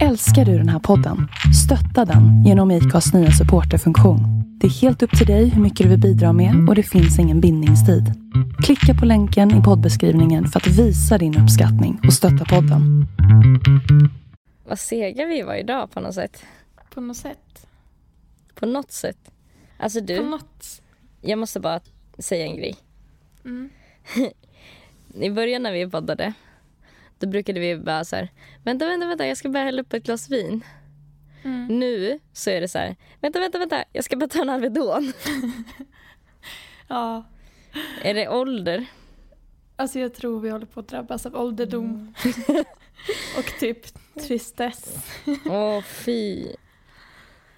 Älskar du den här podden? Stötta den genom IKAs nya supporterfunktion. Det är helt upp till dig hur mycket du vill bidra med och det finns ingen bindningstid. Klicka på länken i poddbeskrivningen för att visa din uppskattning och stötta podden. Vad sega vi var idag på något sätt. På något sätt. På något sätt. Alltså På du, något. jag måste bara säga en grej. Mm. I början när vi poddade, då brukade vi bara så här, vänta, vänta, vänta, jag ska bara hälla upp ett glas vin. Mm. Nu så är det så här, vänta, vänta, vänta, jag ska bara ta en Alvedon. Ja. är det ålder? Alltså jag tror vi håller på att drabbas av ålderdom. och typ tristess. Åh, fy.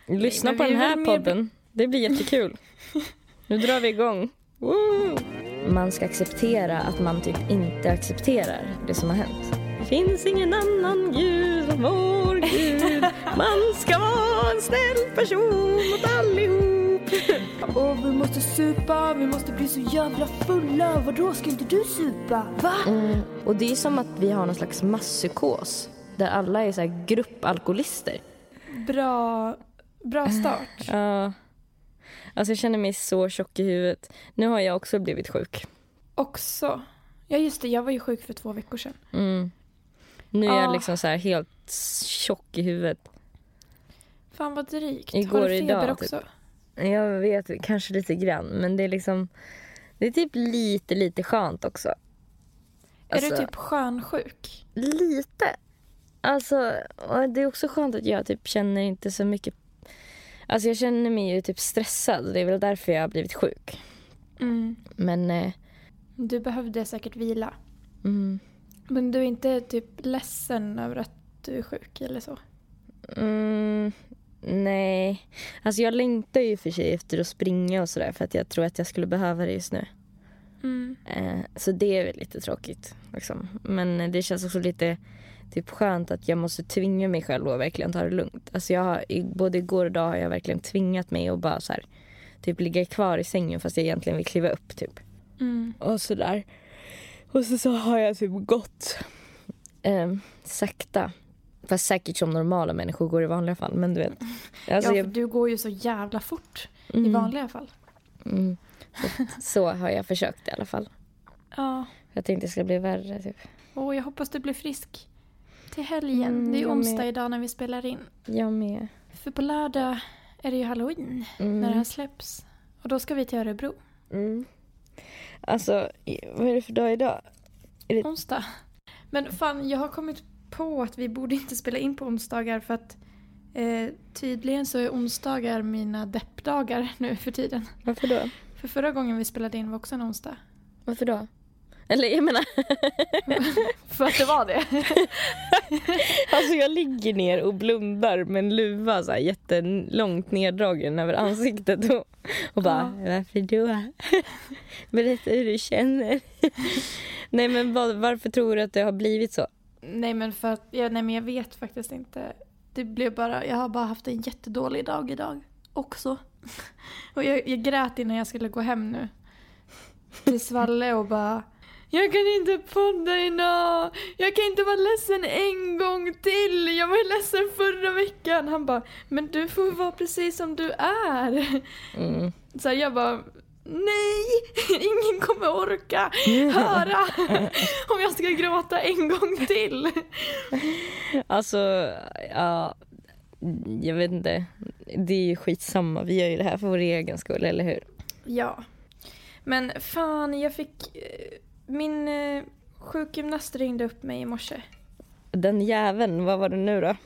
Lyssna men på den är här väl mer- podden. Det blir jättekul. Nu drar vi igång. Woo! Man ska acceptera att man typ inte accepterar det som har hänt. Det finns ingen annan gud än vår gud. Man ska vara en snäll person mot allihop. Och vi måste supa, vi måste bli så jävla fulla. Vadå, ska inte du supa? Va? Mm, och det är som att vi har någon slags masspsykos. Där alla är så här gruppalkoholister. Bra, bra start. Ja. Alltså jag känner mig så tjock i huvudet. Nu har jag också blivit sjuk. Också. Ja just det, jag var ju sjuk för två veckor sedan. Mm. Nu är jag liksom så här helt tjock i huvudet. Fan vad drygt. Igår har du feber idag, också? Jag vet, kanske lite grann. Men det är liksom... Det är typ lite, lite skönt också. Är du Alltså, typ skönsjuk? Lite. Alltså, det är också skönt att jag typ känner inte så mycket... Alltså jag känner mig ju typ stressad. Det är väl därför jag har blivit sjuk. Mm. Men... Eh, Du behövde säkert vila. mm, Men du är inte typ ledsen över att du är sjuk eller så? mm, nej. Alltså jag längtar ju för sig efter att springa och sådär. För att jag tror att jag skulle behöva det just nu. Mm. Eh, så det är väl lite tråkigt. Liksom. Men det känns också lite typ skönt att jag måste tvinga mig själv att verkligen ta det lugnt. Alltså jag har, både igår och idag har jag verkligen tvingat mig att bara så här, typ ligga kvar i sängen fast jag egentligen vill kliva upp typ. Mm. Och sådär. Och så, så har jag typ gått eh, sakta. Fast säkert som normala människor går i vanliga fall. Men du vet. Alltså, ja, jag- du går ju så jävla fort i mm, vanliga fall. Mm, så, så har jag försökt i alla fall. Ja. Jag tänkte det ska bli värre typ. Och jag hoppas du blir frisk till helgen. Mm, det är onsdag med. idag när vi spelar in. Jag med. För på lördag är det ju halloween Mm. när det här släpps. Och då ska vi till Örebro. Mm. Alltså, vad är det för dag idag? Onsdag. Men fan, jag har kommit på att vi borde inte spela in på onsdagar för att eh, tydligen så är onsdagar mina deppdagar nu för tiden. Varför då? För förra gången vi spelade in var också en onsdag. Varför då? Eller jag menar, För att det var det. alltså jag ligger ner och blundar med en luva så här jättelångt neddragen över ansiktet och, och bara, varför då? Berätta hur du känner. Nej men vad, varför tror du att det har blivit så? nej men för att, ja, nej men jag vet faktiskt inte. Det blev bara, jag har bara haft en jättedålig dag idag också. Och jag, jag grät innan jag skulle gå hem nu. Till Svalle och bara jag kan inte podda idag. Jag kan inte vara ledsen en gång till. Jag var ju ledsen förra veckan. Han bara, men du får vara precis som du är. Mm. Så jag bara, nej, ingen kommer orka höra om jag ska gråta en gång till. Alltså, ja, jag vet inte. Det är ju skitsamma, vi gör ju det här för vår egen skull, eller hur? Ja. Men fan, jag fick... Min eh, sjukgymnast ringde upp mig i morse. Den jäveln, vad var det nu då?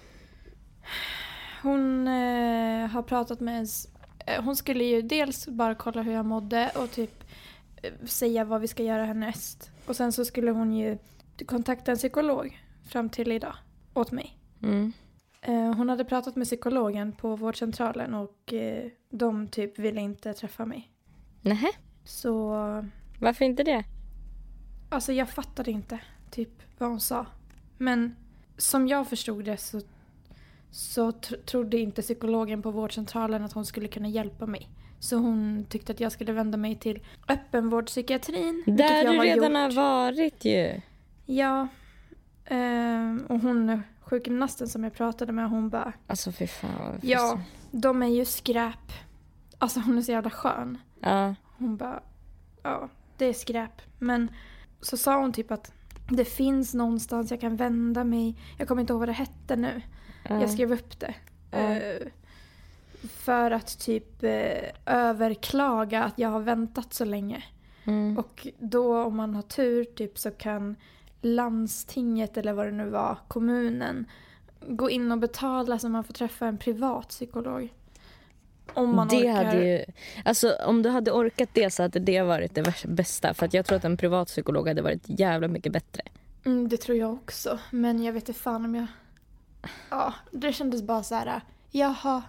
Hon eh, har pratat med ens... Eh, hon skulle ju dels bara kolla hur jag mådde och typ eh, säga vad vi ska göra härnäst. Och sen så skulle hon ju kontakta en psykolog fram till idag åt mig. Mm. Eh, hon hade pratat med psykologen på vårdcentralen och de typ ville inte träffa mig. Nähä, Så varför inte det? Alltså jag fattade inte typ vad hon sa. Men som jag förstod det så, så tr- trodde inte psykologen på vårdcentralen att hon skulle kunna hjälpa mig. Så hon tyckte att jag skulle vända mig till öppenvårdspsykiatrin. Där du redan gjort. har varit ju. Ja. Ehm, och hon, sjukgymnasten som jag pratade med, hon bara Alltså fy fan. Ja, de är ju skräp. Alltså hon är så jävla skön. Ja. Hon bara, ja, det är skräp. Men så sa hon typ att det finns någonstans jag kan vända mig. Jag kommer inte ihåg vad det hette nu. ja. Jag skrev upp det. Eh, för att typ eh, överklaga att jag har väntat så länge. Mm. Och då om man har tur typ så kan landstinget eller vad det nu var, kommunen gå in och betala så man får träffa en privat psykolog. Om man det orkar. hade ju, alltså om du hade orkat det så hade det varit det bästa. För jag tror att en privatpsykolog hade varit jävla mycket bättre. Mm, det tror jag också. Men jag vet inte fan om jag... Ja, det kändes bara så här. Jaha,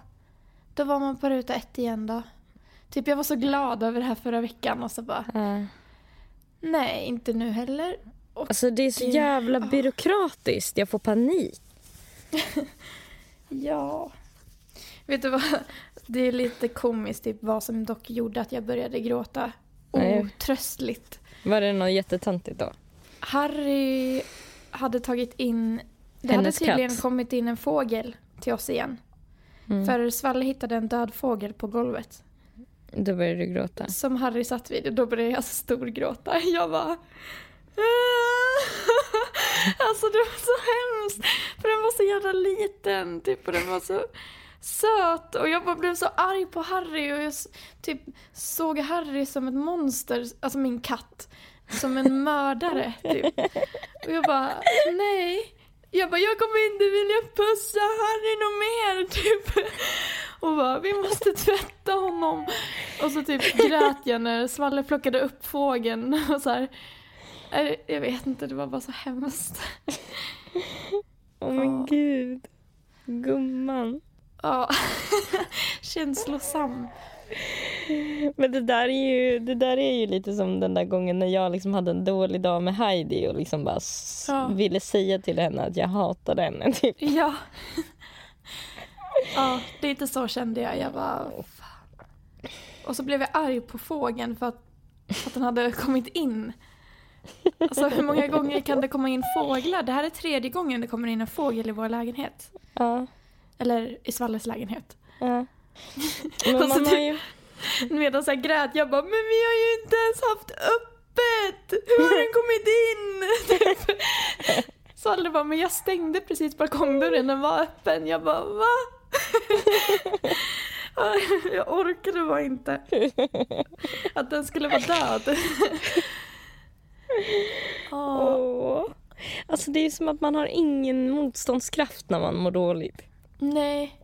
då var man på ruta ett igen då. Typ jag var så glad över det här förra veckan och så bara, Ja. nej inte nu heller. Och Alltså det är så Det- jävla ja. byråkratiskt. Jag får panik. ja. Vet du vad? Det är lite komiskt typ vad som dock gjorde att jag började gråta Nej. otröstligt. Var det något jättetöntigt då? Harry hade tagit in... Det hade Hennes tydligen katt. kommit in en fågel till oss igen. Mm. För Svalle hittade en död fågel på golvet. Då började du gråta. Som Harry satt vid då började jag storgråta. Jag bara... alltså det var så hemskt. För den var så jävla liten typ och den var så söt. Och jag bara blev så arg på Harry och jag typ såg Harry som ett monster, alltså min katt. Som en mördare typ. Och jag bara, nej. Jag bara, jag kommer inte vilja pussa Harry något mer typ. Och bara, vi måste tvätta honom. Och så typ grät jag när Svalle plockade upp fågeln och så här. Jag vet inte, det var bara så hemskt. Åh men Ja. gud. Gumman. Ja, känslosam. Men det där, är ju, det där är ju lite som den där gången när jag liksom hade en dålig dag med Heidi och liksom bara Ja. ville säga till henne att jag hatade henne. Typ. Ja. Ja, lite så kände jag. Jag bara, fan. Och så blev jag arg på fågeln för att, för att den hade kommit in. Alltså hur många gånger kan det komma in fåglar? Det här är tredje gången det kommer in en fågel i vår lägenhet. Ja, Eller i Svalles lägenhet. ja. Men man har typ- ju... Medan jag grät, jag bara, men vi har ju inte ens haft öppet! Hur har den kommit in? Typ. Så alla bara, men jag stängde precis balkongdörren, den var öppen. Jag bara, va? Jag orkade bara inte. Att den skulle vara död. Åh. Alltså det är som att man har ingen motståndskraft när man mår dåligt. Nej.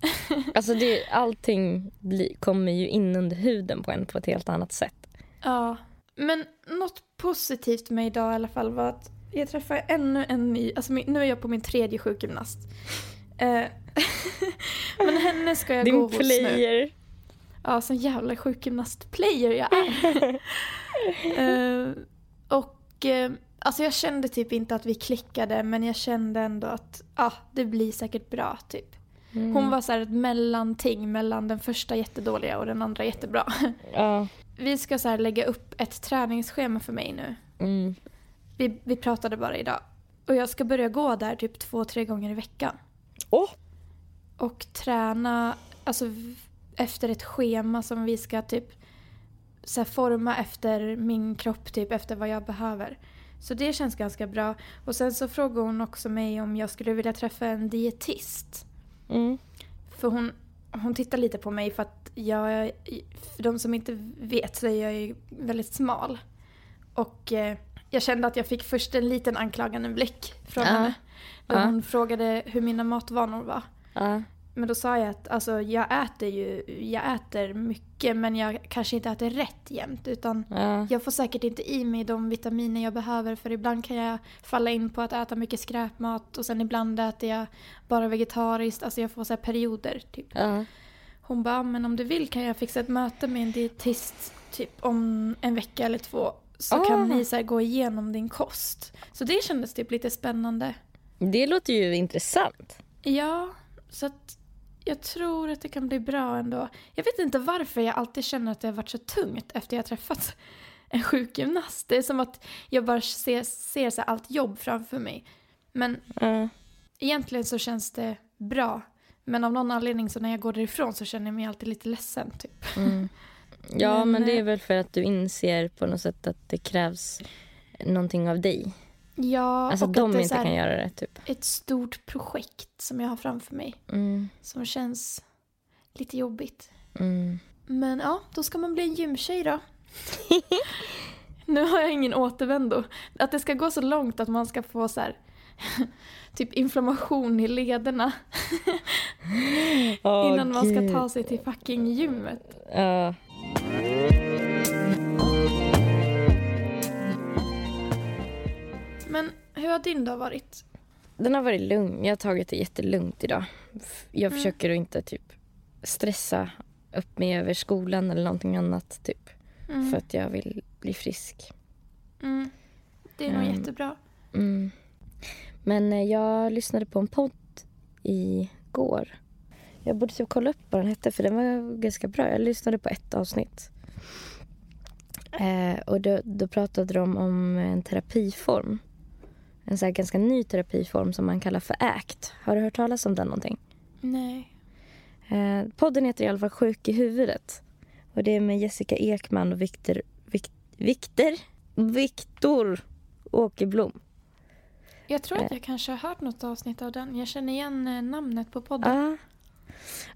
Alltså det, allting bli, kommer ju in under huden på en på ett helt annat sätt. Ja. Men något positivt med idag i alla fall var att jag träffade ännu en ny, alltså nu är jag på min tredje sjukgymnast. Eh, Men henne ska jag gå Din hos nu. player. Ja, sån jävla sjukgymnast-player jag är. Eh, och eh, alltså jag kände typ inte att vi klickade men jag kände ändå att ah, det blir säkert bra typ. Mm. Hon var så här ett mellanting mellan den första jättedåliga och den andra jättebra. Ja. Vi ska så lägga upp ett träningsschema för mig nu. Mm. Vi, vi pratade bara idag. Och jag ska börja gå där typ två, tre gånger i veckan. Åh! Och träna alltså, efter ett schema som vi ska typ så forma efter min kropp, typ efter vad jag behöver. Så det känns ganska bra. Och sen så frågade hon också mig om jag skulle vilja träffa en dietist. Mm. För hon, hon tittar lite på mig för att jag, för de som inte vet så är jag ju väldigt smal. Och eh, jag kände att jag fick först en liten anklagande blick från Ja. henne. Då Ja. hon frågade hur mina matvanor var. Ja. Men då sa jag att alltså, jag äter ju jag äter mycket men jag kanske inte äter rätt jämt. Utan Ja. jag får säkert inte i mig de vitaminer jag behöver för ibland kan jag falla in på att äta mycket skräpmat och sen ibland äter jag bara vegetariskt. Alltså jag får så perioder. Typ. Ja. Hon bara, men om du vill kan jag fixa ett möte med en dietist typ om en vecka eller två. Så Ah. kan ni så gå igenom din kost. Så det kändes typ lite spännande. Det låter ju intressant. Ja, så att jag tror att det kan bli bra ändå. Jag vet inte varför jag alltid känner att det har varit så tungt efter jag träffat en sjukgymnast. Det är som att jag bara ser, ser så allt jobb framför mig. Men Ja. egentligen så känns det bra. Men av någon anledning så när jag går därifrån så känner jag mig alltid lite ledsen typ. Mm. Ja, Men, men, det eh, är väl för att du inser på något sätt att det krävs någonting av dig. Ja, Alltså och de inte kan göra det, typ. ett stort projekt som jag har framför mig. Mm. Som känns lite jobbigt. Mm. Men ja, då ska man bli en gymtjej då. nu har jag ingen återvändo. Att det ska gå så långt att man ska få så här typ inflammation i lederna Åh, innan man ska ta sig till fucking gymmet. Ja. Men hur har din dag varit? Den har varit lugn. Jag har tagit det jättelugnt idag. Jag Mm. försöker att inte typ stressa upp mig över skolan eller någonting annat. Typ. Mm. För att jag vill bli frisk. Mm. Det är nog Mm. jättebra. Mm. Men eh, jag lyssnade på en podd igår. Jag borde typ kolla upp vad den hette för den var ganska bra. Jag lyssnade på ett avsnitt. Eh, och då, då pratade de om en terapiform. En så här ganska ny terapiform som man kallar för ACT. Har du hört talas om den någonting? Nej. Eh, podden heter i alla fall Sjuk i huvudet. Och det är med Jessica Ekman och Viktor... Vik, Viktor? Viktor Åkerblom. Jag tror att Eh. jag kanske har hört något avsnitt av den. Jag känner igen eh, namnet på podden. Ja.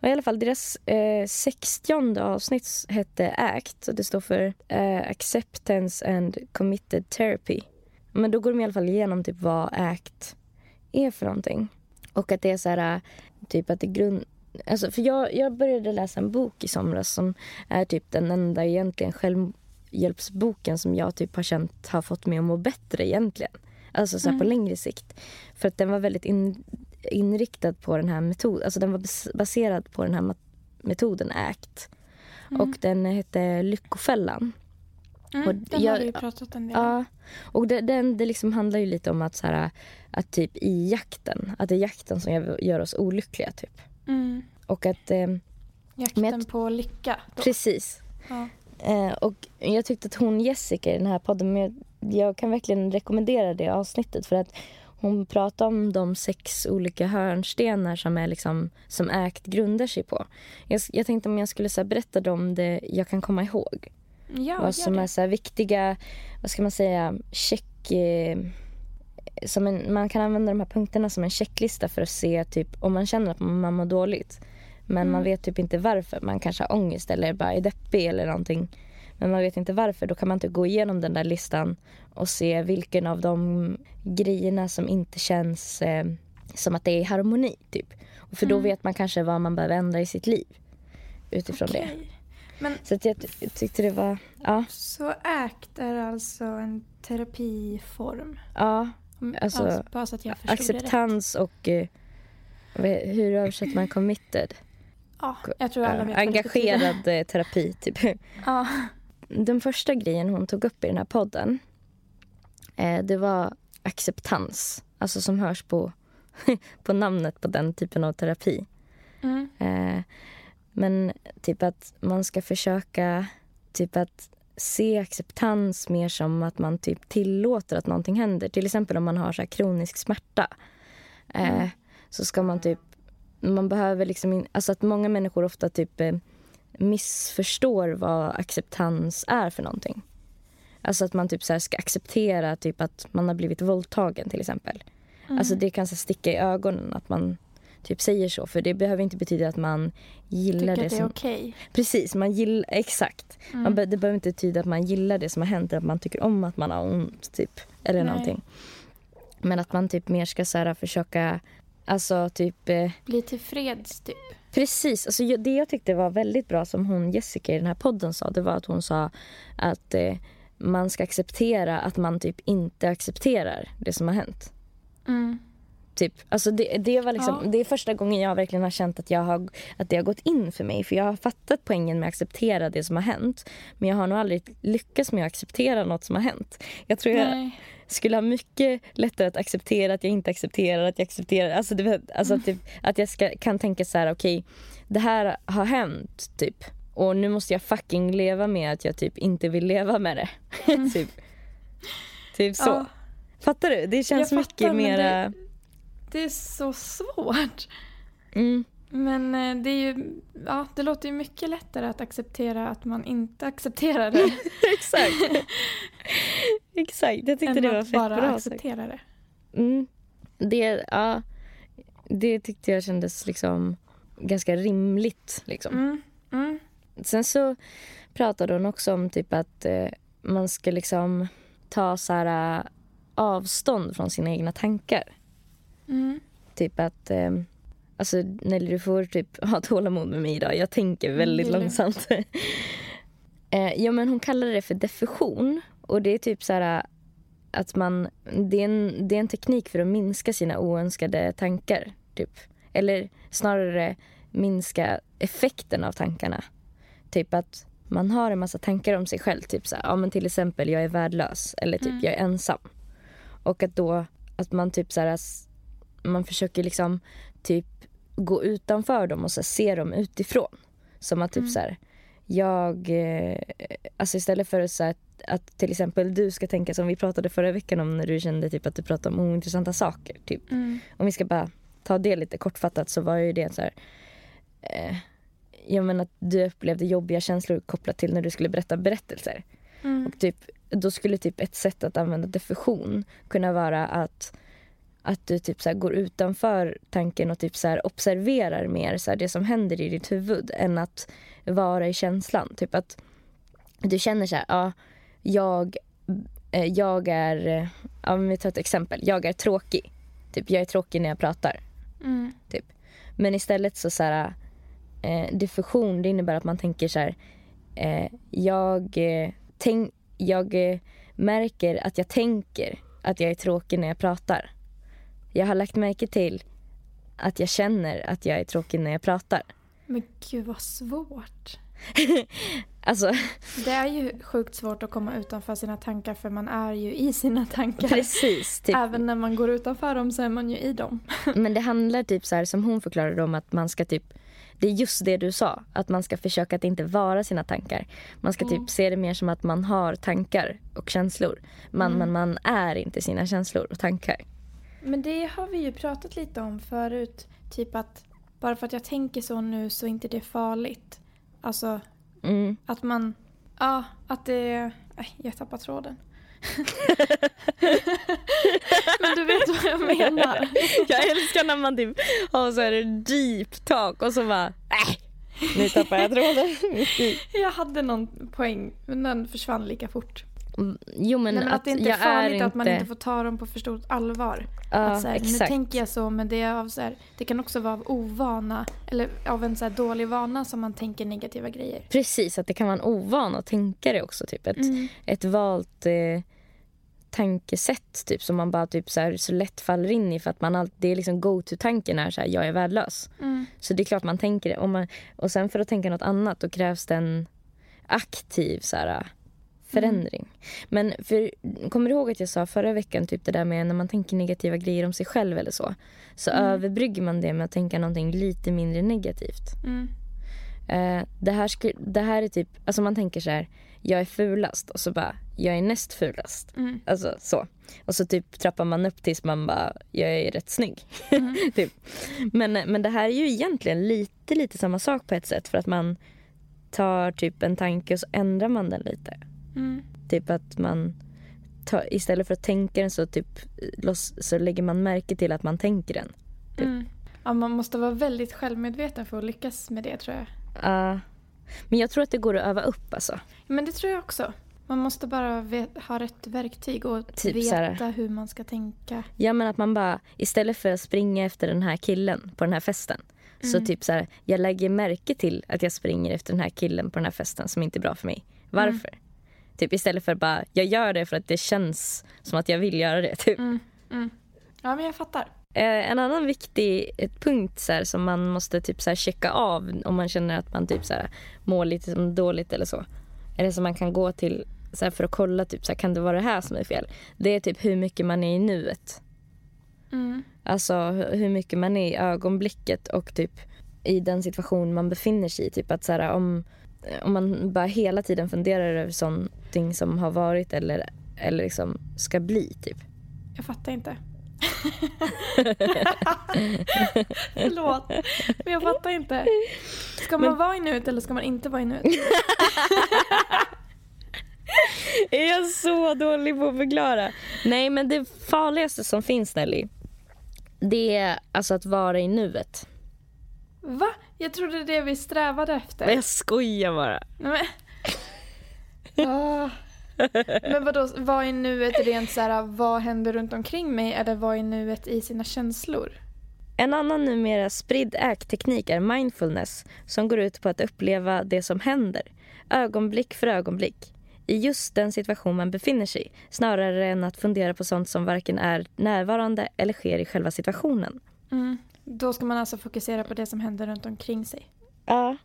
Och I alla fall deras eh, 60 avsnitt hette ACT. Och det står för eh, Acceptance and Committed Therapy. Men då går de i alla fall igenom typ vad ACT är för någonting. Och att det är så här, eh, typ att det grund... Alltså för jag, jag började läsa en bok i somras som är typ den enda egentligen självhjälpsboken som jag typ har känt har fått mig att må bättre egentligen. Alltså så här på Mm. längre sikt. För att den var väldigt in, inriktad på den här metoden. Alltså den var bas- baserad på den här metoden ACT. Mm. Och den hette Lyckofällan. Mm, och den jag- har ju pratat en del om. Ja, och det, den, det liksom handlar ju lite om att, så här, att typ i jakten, att det är jakten som gör, oss olyckliga typ. Mm. Och att, eh, Jakten jag- på lycka. Då. precis. Ja. Eh, och jag tyckte att hon Jessica i den här podden, jag, jag kan verkligen rekommendera det avsnittet för att hon pratar om de sex olika hörnstenar som, är liksom, som ACT grundar sig på. Jag, jag tänkte om jag skulle så här, berätta dem det jag kan komma ihåg. Ja, vad som är så här viktiga, vad ska man säga, check... Eh, som en, man kan använda de här punkterna som en checklista för att se typ om man känner att man mår dåligt. Men man Mm. vet typ inte varför. Man kanske har ångest eller bara är deppig eller någonting. Men man vet inte varför. Då kan man inte gå igenom den där listan och se vilken av de grejerna som inte känns eh, som att det är i harmoni. Typ. Och för då Mm. vet man kanske vad man behöver ändra i sitt liv utifrån det. Men Så att jag ty- tyckte det var... Ja. så ACT är alltså en terapiform? ja Om- Alltså, bara så att jag acceptans och eh, hur översätter man committed? Ja, jag tror alla vet vad det engagerad eh, terapi, typ. Ja. Den första grejen hon tog upp i den här podden eh, det var acceptans. Alltså som hörs på, på namnet på den typen av terapi. Mm. Eh, men typ att man ska försöka typ att se acceptans mer som att man typ tillåter att någonting händer. Till exempel om man har så här kronisk smärta. Eh, Mm. Så ska man typ... Man behöver liksom... In, alltså att många människor ofta typ eh, missförstår vad acceptans är för någonting. Alltså att man typ så ska acceptera typ att man har blivit våldtagen till exempel. Mm. Alltså det kan så sticka i ögonen att man typ säger så. För det behöver inte betyda att man gillar Tycker det att det är som... okej. Precis, man gillar... Exakt. Mm. Man be, det behöver inte betyda att man gillar det som har hänt eller att man tycker om att man har ont typ. Eller Nej. någonting. Men att man typ mer ska så här, försöka... Alltså typ... Eh, Bli tillfreds typ. Precis. Alltså, det jag tyckte var väldigt bra som hon Jessica i den här podden sa, det var att hon sa att eh, man ska acceptera att man typ inte accepterar det som har hänt. Mm. Typ. Alltså det, det, var liksom, Ja. det är första gången jag verkligen har känt att, jag har, att det har gått in för mig. För Jag har fattat poängen med att acceptera det som har hänt. Men jag har nog aldrig lyckats med att acceptera något som har hänt. Jag tror jag Nej. skulle ha mycket lättare att acceptera att jag inte accepterar att jag accepterar. Alltså, det, alltså typ, att jag ska, kan tänka så här, okej, det här har hänt typ. Och nu måste jag fucking leva med att jag typ inte vill leva med det. typ. typ så. Ja. Fattar du? Det känns mycket fattar, men mera... det är så svårt. Mm. Men eh, det är ju, ja, det låter ju mycket lättare att acceptera att man inte accepterar det. Exakt. Exakt, jag tyckte än det var att fett bara bra sagt. acceptera det. Mm. Det, ja, det tyckte jag kändes liksom ganska rimligt. Liksom. Mm, mm, Sen så pratade hon också om typ att eh, man ska liksom ta så här, eh, avstånd från sina egna tankar. Mm, Typ att... Eh, alltså Nelly, du får typ ha tålamod med mig idag. Jag tänker väldigt det är långsamt. eh, ja, men hon kallade det för diffusion. Och det är typ så här att man... Det är, en, det är en teknik för att minska sina oönskade tankar. Typ. Eller snarare minska effekten av tankarna. Typ att man har en massa tankar om sig själv. Typ så här, ja, men till exempel jag är värdelös eller typ Mm. jag är ensam. Och att då att man typ så här, man försöker liksom typ gå utanför dem och så se dem utifrån. Som att typ Mm. så här, jag, eh, alltså istället för så att, att till exempel du ska tänka som vi pratade förra veckan om när du kände typ att du pratade om ointressanta saker. Typ. mm, Om vi ska bara ta det lite kortfattat så var ju det så här, eh, jag menar att du upplevde jobbiga känslor kopplat till när du skulle berätta berättelser. mm, Och typ, då skulle typ ett sätt att använda diffusion kunna vara att, att du typ så går utanför tanken och typ så observerar mer så det som händer i ditt huvud än att vara i känslan. Typ att du känner så här, ja, jag, eh, jag är, eh, ja, men vi tar ett exempel, jag är tråkig. Typ, jag är tråkig när jag pratar. mm, Men istället så, så här, eh, diffusion det innebär att man tänker så här, eh, jag, eh, tänk, jag märker att jag tänker att jag är tråkig när jag pratar. Jag har lagt märke till att jag känner att jag är tråkig när jag pratar. Men gud vad svårt. Alltså Det är ju sjukt svårt att komma utanför sina tankar för man är ju i sina tankar. precis. Typ. Även när man går utanför dem så är man ju i dem. Men det handlar typ så här som hon förklarade om att man ska typ det är just det du sa, att man ska försöka att inte vara sina tankar. Man ska Mm. typ se det mer som att man har tankar och känslor. Man, Mm. Men man är inte sina känslor och tankar. Men det har vi ju pratat lite om förut. Typ att bara för att jag tänker så nu så är inte det farligt. Alltså Mm. att man... Ja, att det... Nej, jag tappar tråden. Men du vet vad jag menar. Jag älskar när man typ har så här deep talk och så bara äh, nu tappar jag tråden. Jag hade någon poäng, men den försvann lika fort. Jo men, Nej, men att, det inte är farligt är att man inte får ta dem på för stort allvar. Ja, att så här, nu exakt. tänker jag så, men det, är av så här, det kan också vara av ovana eller av en så dålig vana som man tänker negativa grejer. Precis, att det kan vara en ovan att tänka det också. Typ. Ett, Mm. ett valt eh, tankesätt typ, som man bara typ, så, här, så lätt faller in i. För att man all, Det är liksom go-to-tanken är så här, jag är värdelös. Mm. Så det är klart man tänker det. Och, man, och sen för att tänka något annat då krävs det en aktiv så här, förändring. Men för, kommer du ihåg att jag sa förra veckan typ det där med när man tänker negativa grejer om sig själv eller så. Så Mm. överbrygger man det med att tänka någonting lite mindre negativt. Mm. Eh, det, här sku, det här är typ, alltså man tänker så här, jag är fulast och så bara, jag är näst fulast. Mm. Alltså så. Och så typ trappar man upp tills man bara, jag är rätt snygg. Mm. typ. men, men det här är ju egentligen lite, lite samma sak på ett sätt för att man tar typ en tanke och så ändrar man den lite. Mm. Typ att man tar, istället för att tänka den så typ så lägger man märke till att man tänker den. Typ. Mm. Ja, man måste vara väldigt självmedveten för att lyckas med det tror jag. Ja. men jag tror att det går att öva upp alltså. Men det tror jag också. Man måste bara ha rätt verktyg och Typ veta så hur man ska tänka. Ja men att man bara istället för att springa efter den här killen på den här festen. Så Mm. typ så här, jag lägger märke till att jag springer efter den här killen på den här festen som inte är bra för mig. Varför? Typ istället för bara, jag gör det för att det känns som att jag vill göra det. Typ. Mm. Mm. Ja, men jag fattar. Eh, en annan viktig ett punkt så här, som man måste typ så här, checka av om man känner att man typ så här, mår lite som dåligt eller så. Eller som man kan gå till så för att kolla typ så kan det vara det här som är fel. Det är typ hur mycket man är i nuet. Mm. Alltså hu- hur mycket man är i ögonblicket och typ i den situation man befinner sig i. Typ att så om, om man bara hela tiden funderar över sånting som har varit eller, eller liksom ska bli. Typ. Jag fattar inte. Förlåt, men jag fattar inte. Ska man vara i nuet eller ska man inte vara i nuet? Är jag så dålig på att förklara? Nej, men det farligaste som finns, Nelly, det är alltså att vara i nuet. Va? Jag trodde det är det vi strävade efter. Jag skojar bara. Men... Ah. Men vadå, vad i nuet rent så här, vad händer runt omkring mig eller vad i nuet i sina känslor? En annan numera spridd äkteknik är mindfulness som går ut på att uppleva det som händer, ögonblick för ögonblick, i just den situation man befinner sig i snarare än att fundera på sånt som varken är närvarande eller sker i själva situationen. Mm. Då ska man alltså fokusera på det som händer runt omkring sig. Ja,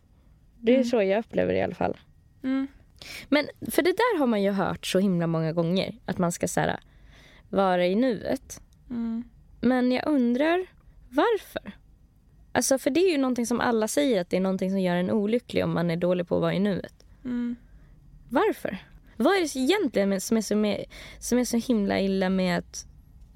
det är Mm. så jag upplever det i alla fall. Mm. Men för det där har man ju hört så himla många gånger, att man ska så här, vara i nuet. Mm. Men jag undrar varför? Alltså för det är ju någonting som alla säger att det är någonting som gör en olycklig om man är dålig på att vara i nuet. Mm. Varför? Vad är det egentligen som är så, med, som är så himla illa med att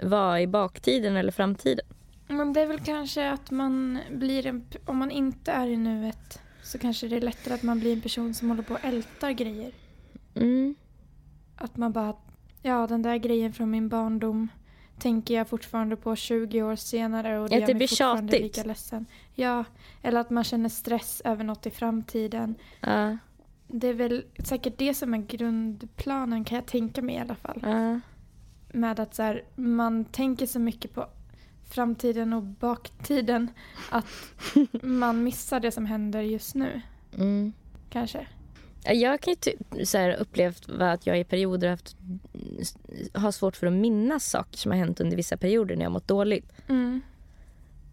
vara i baktiden eller framtiden? Men det är väl kanske att man blir en... Om man inte är i nuet så kanske det är lättare att man blir en person som håller på och ältar grejer. Mm. Att man bara... Ja, den där grejen från min barndom tänker jag fortfarande på 20 år senare och det gör mig fortfarande tjatigt. lika ledsen. Ja, eller att man känner stress över något i framtiden. Ja, Det är väl säkert det som är grundplanen kan jag tänka mig i alla fall. ja. Med att så här, man tänker så mycket på framtiden och baktiden att man missar det som händer just nu. Mm. Kanske. Ja, Jag kan ju ty- så här, upplevt att jag i perioder haft, har svårt för att minnas saker som har hänt under vissa perioder när jag mått dåligt. Mm.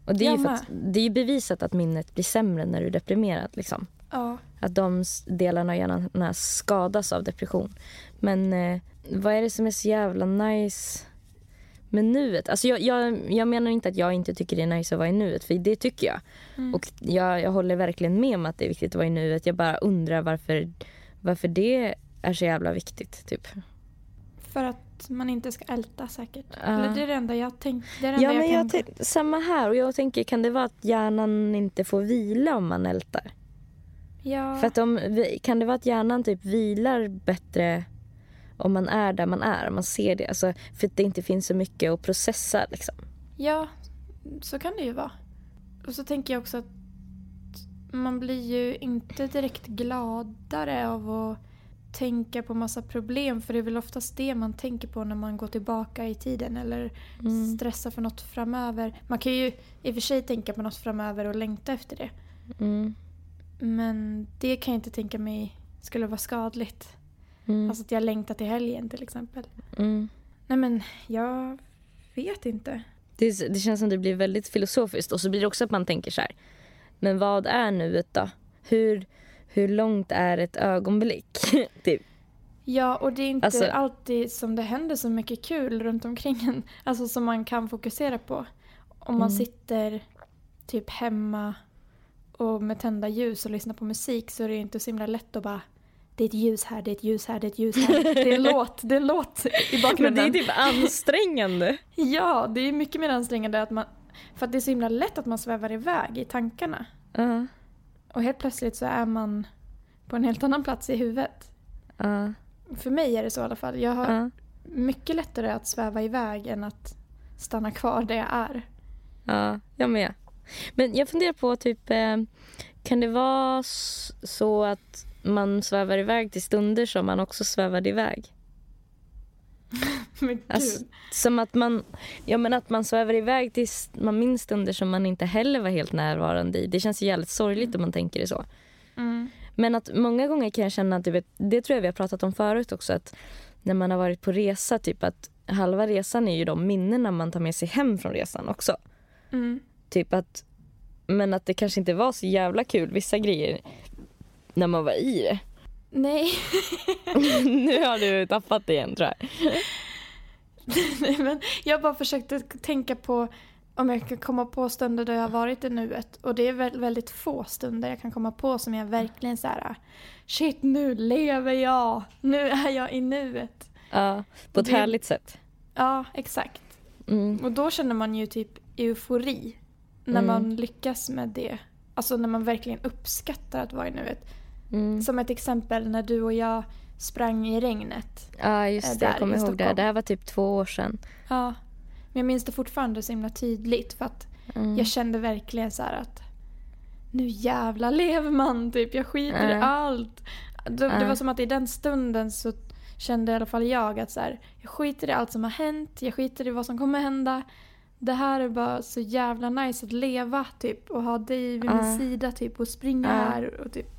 Och det är, ju att, det är bevisat att minnet blir sämre när du är deprimerad. Liksom. Ja. Att de delarna av hjärnan skadas av depression. Men eh, vad är det som är så jävla nice med nuet? Alltså jag, jag, jag menar inte att jag inte tycker det är nice att vara i nuet, för det tycker jag. Mm. Och jag, jag håller verkligen med om att det är viktigt att vara i nuet. Jag bara undrar varför, varför det är så jävla viktigt. Typ. För att man inte ska älta säkert. Ja. Eller det är det enda jag tänker. Det är det enda Ja, men jag tänk- samma här. Och jag tänker, kan det vara att hjärnan inte får vila om man ältar? ja. För att vi- kan det vara att hjärnan typ vilar bättre om man är där man är, man ser det? Alltså, för att det inte finns så mycket att processa. Liksom. ja, så kan det ju vara. Och så tänker jag också att man blir ju inte direkt gladare av att tänka på massa problem. För det är väl oftast det man tänker på när man går tillbaka i tiden eller Mm. stressar för något framöver. Man kan ju i och för sig tänka på något framöver och längta efter det. Mm. Men det kan jag inte tänka mig skulle vara skadligt. Mm. Alltså att jag längtar till helgen till exempel. Mm. Nej men jag vet inte. Det, det känns som det blir väldigt filosofiskt. Och så blir det också att man tänker så här. Men vad är nuet då? Hur, hur långt är ett ögonblick? typ. Ja, och det är inte Alltså- alltid som det händer så mycket kul runt omkring en. Alltså som man kan fokusera på. Om man Mm. sitter typ hemma och med tända ljus och lyssnar på musik så är det inte så himla lätt att bara det är ett ljus här, det är ett ljus här, det är ett ljus här. Det är en låt, det är en låt i Men bakgrunden. det är typ ansträngande. Ja, det är mycket mer ansträngande att man... För att det är så himla lätt att man svävar iväg i tankarna. Ja. Och helt plötsligt så är man på en helt annan plats i huvudet. Ja. För mig är det så i alla fall. Jag har Ja. mycket lättare att sväva iväg än att stanna kvar där jag är. Ja, jag med. Men jag funderar på, typ, eh, kan det vara så att man svävar iväg till stunder som man också svävade iväg? Men. Alltså, som att man, ja, men att man svävar iväg tills man minns stunder som man inte heller var helt närvarande i. Det känns ju jävligt sorgligt om man tänker det så. Mm. Men att många gånger kan jag känna att, vet, det tror jag vi har pratat om förut också, att när man har varit på resa, typ att halva resan är ju de minnena man tar med sig hem från resan också. Mm. Typ att, men att det kanske inte var så jävla kul, vissa grejer, när man var i det. Nej. nu har du tappat det igen tror jag. Nej, men jag bara försökte tänka på om jag kan komma på stunder där jag har varit i nuet. Och det är väl väldigt få stunder jag kan komma på som jag verkligen så här. Shit, nu lever jag! Nu är jag i nuet. Ja, på ett Det- härligt sätt. Ja, exakt. Mm. Och då känner man ju typ eufori. När Mm. man lyckas med det. Alltså när man verkligen uppskattar att vara i nuet. Mm. Som ett exempel när du och jag sprang i regnet. Ja, eh, just det. Jag kommer i ihåg det. Det här var typ två år sedan. Ja. Men jag minns det fortfarande så himla tydligt för att Mm. jag kände verkligen så att nu jävla lever man typ. Jag skiter i Ja. allt. Det, det Ja. var som att i den stunden så kände i alla fall jag att så här, jag skiter i allt som har hänt. Jag skiter i vad som kommer hända. Det här är bara så jävla nice att leva typ och ha dig vid min sida typ och springa här och typ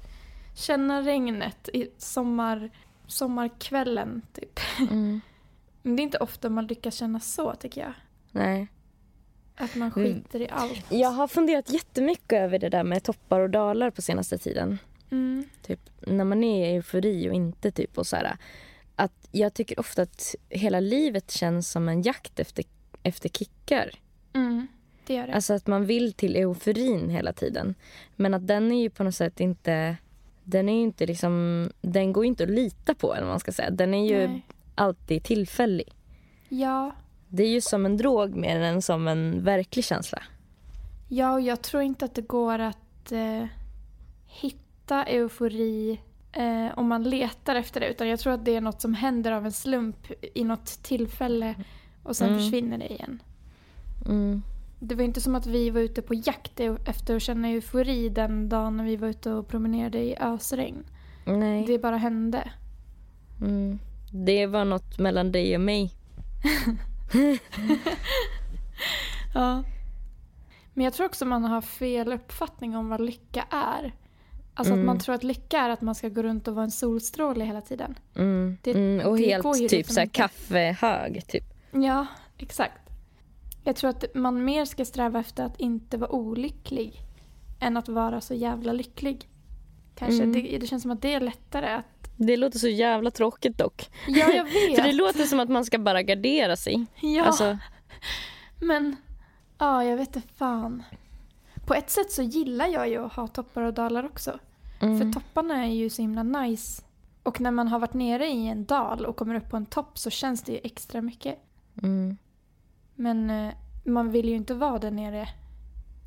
känna regnet i sommar, sommarkvällen typ. Mm. Men det är inte ofta man lyckas känna så tycker jag. Nej. Att man Mm. skiter i allt. Jag har funderat jättemycket över det där med toppar och dalar på senaste tiden. Mm. Typ när man är i eufori och inte typ och så här. Att jag tycker ofta att hela livet känns som en jakt efter, efter kickar. Mm. Det gör det. Alltså att man vill till euforin hela tiden. Men att den är ju på något sätt inte... Den är inte liksom... Den går ju inte att lita på eller vad man ska säga. Den är ju Nej. alltid tillfällig. Ja. Det är ju som en drog mer än som en verklig känsla. ja, och jag tror inte att det går att eh, hitta eufori eh, om man letar efter det. Utan jag tror att det är något som händer av en slump i något tillfälle och sen Mm. försvinner det igen. Mm. Det var inte som att vi var ute på jakt e- efter att känna eufori den dagen när vi var ute och promenerade i ösregn. Nej. Det bara hände. Mm. Det var något mellan dig och mig. Ja. Men jag tror också man har fel uppfattning om vad lycka är. Alltså Mm. att man tror att lycka är att man ska gå runt och vara en solstråle hela tiden. Mm. Det- mm. Och helt typ liksom så här inte. kaffehög. Typ. Ja, exakt. Jag tror att man mer ska sträva efter att inte vara olycklig än att vara så jävla lycklig. Kanske. Mm. Det, det känns som att det är lättare att... Det låter så jävla tråkigt dock. Ja, jag vet. För det låter som att man ska bara gardera sig. ja, Alltså, men... Ja, jag vet inte fan. På ett sätt så gillar jag ju att ha toppar och dalar också. mm. För topparna är ju så himla nice. Och när man har varit nere i en dal och kommer upp på en topp så känns det ju extra mycket. mm. Men eh, man vill ju inte vara där nere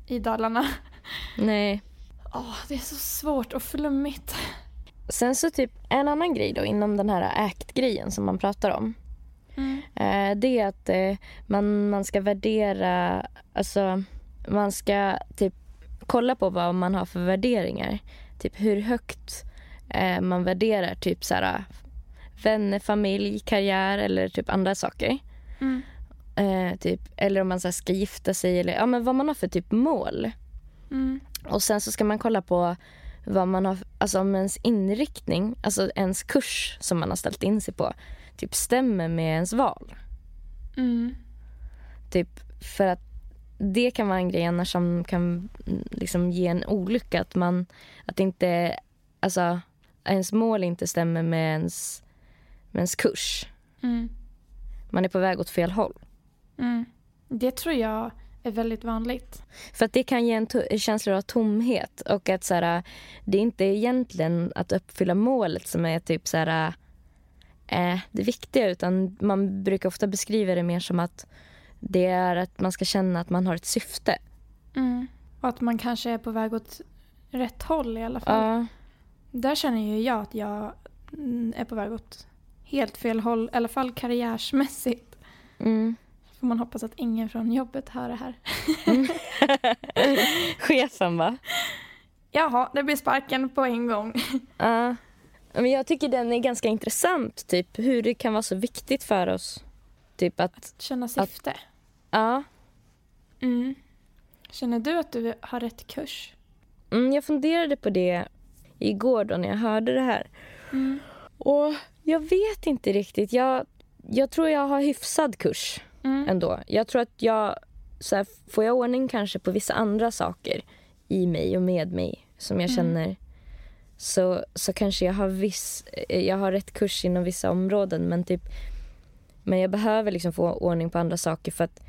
i dalarna. Nej. Åh, det är så svårt och flummigt. Sen så typ en annan grej då inom den här ACT-grejen som man pratar om. Mm. Eh, det är att eh, man, man ska värdera, alltså man ska typ kolla på vad man har för värderingar. Typ hur högt eh, man värderar typ så här vänner, familj, karriär eller typ andra saker. Mm. Eh, typ, eller om man så ska gifta sig eller ja, men vad man har för typ mål. Mm. Och sen så ska man kolla på vad man har, alltså om ens inriktning, alltså ens kurs som man har ställt in sig på, typ stämmer med ens val. Mm. Typ för att det kan vara en grej annars som kan mm, liksom ge en olycka. Att man, att inte, alltså ens mål inte stämmer med ens, med ens kurs. Mm. Man är på väg åt fel håll. Mm. Det tror jag är väldigt vanligt. För att det kan ge en känsla av tomhet och att så här, det är inte egentligen att uppfylla målet som är typ så här, eh, det viktiga utan man brukar ofta beskriva det mer som att det är att man ska känna att man har ett syfte. Mm. Och att man kanske är på väg åt rätt håll i alla fall. Ja, Där känner ju jag att jag mm, är på väg åt helt fel håll. I alla fall karriärsmässigt. mm. Får man hoppas att ingen från jobbet hör det här. Chefen va? Jaha, det blir sparken på en gång. Ja. Men jag tycker den är ganska intressant, typ hur det kan vara så viktigt för oss. Typ att, Känna syfte. ja. Mm. Känner du att du har rätt kurs? Mm, jag funderade på det igår då när jag hörde det här. Mm. Och jag vet inte riktigt. Jag, jag tror jag har hyfsad kurs Mm. ändå. Jag tror att jag, så här, får jag ordning kanske på vissa andra saker i mig och med mig som jag Mm. känner så, så kanske jag har, viss, jag har rätt kurs inom vissa områden men typ men jag behöver liksom få ordning på andra saker för att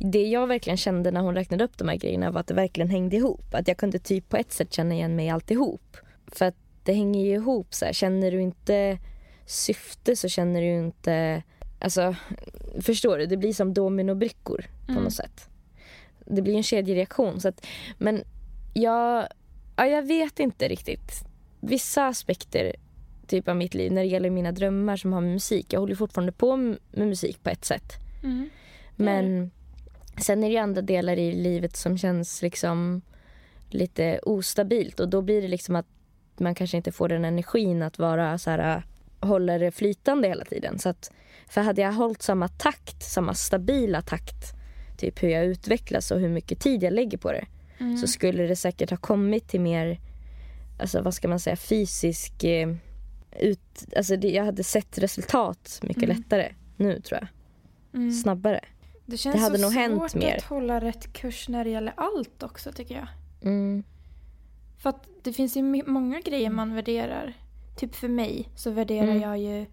det jag verkligen kände när hon räknade upp de här grejerna var att det verkligen hängde ihop. Att jag kunde typ på ett sätt känna igen mig i alltihop. För att det hänger ju ihop så här. Känner du inte syfte så känner du inte Alltså, förstår du? Det blir som dominobrickor på Mm. något sätt. Det blir en kedjereaktion. Så att, men jag, ja, jag vet inte riktigt. Vissa aspekter typ av mitt liv när det gäller mina drömmar som har med musik. Jag håller fortfarande på med musik på ett sätt. Mm. Men sen är det andra delar i livet som känns liksom lite ostabilt och då blir det liksom att man kanske inte får den energin att vara så här hålla det flytande hela tiden. Så att, för hade jag hållit samma takt, samma stabila takt, typ hur jag utvecklas och hur mycket tid jag lägger på det, Mm. så skulle det säkert ha kommit till mer, alltså vad ska man säga, fysisk eh, ut, alltså det, jag hade sett resultat mycket Mm. lättare nu tror jag. Mm. Snabbare. Det känns Det hade så nog hänt svårt mer. att hålla rätt kurs när det gäller allt också tycker jag. Mm. För att det finns ju många grejer man värderar. Typ för mig så värderar Mm. jag ju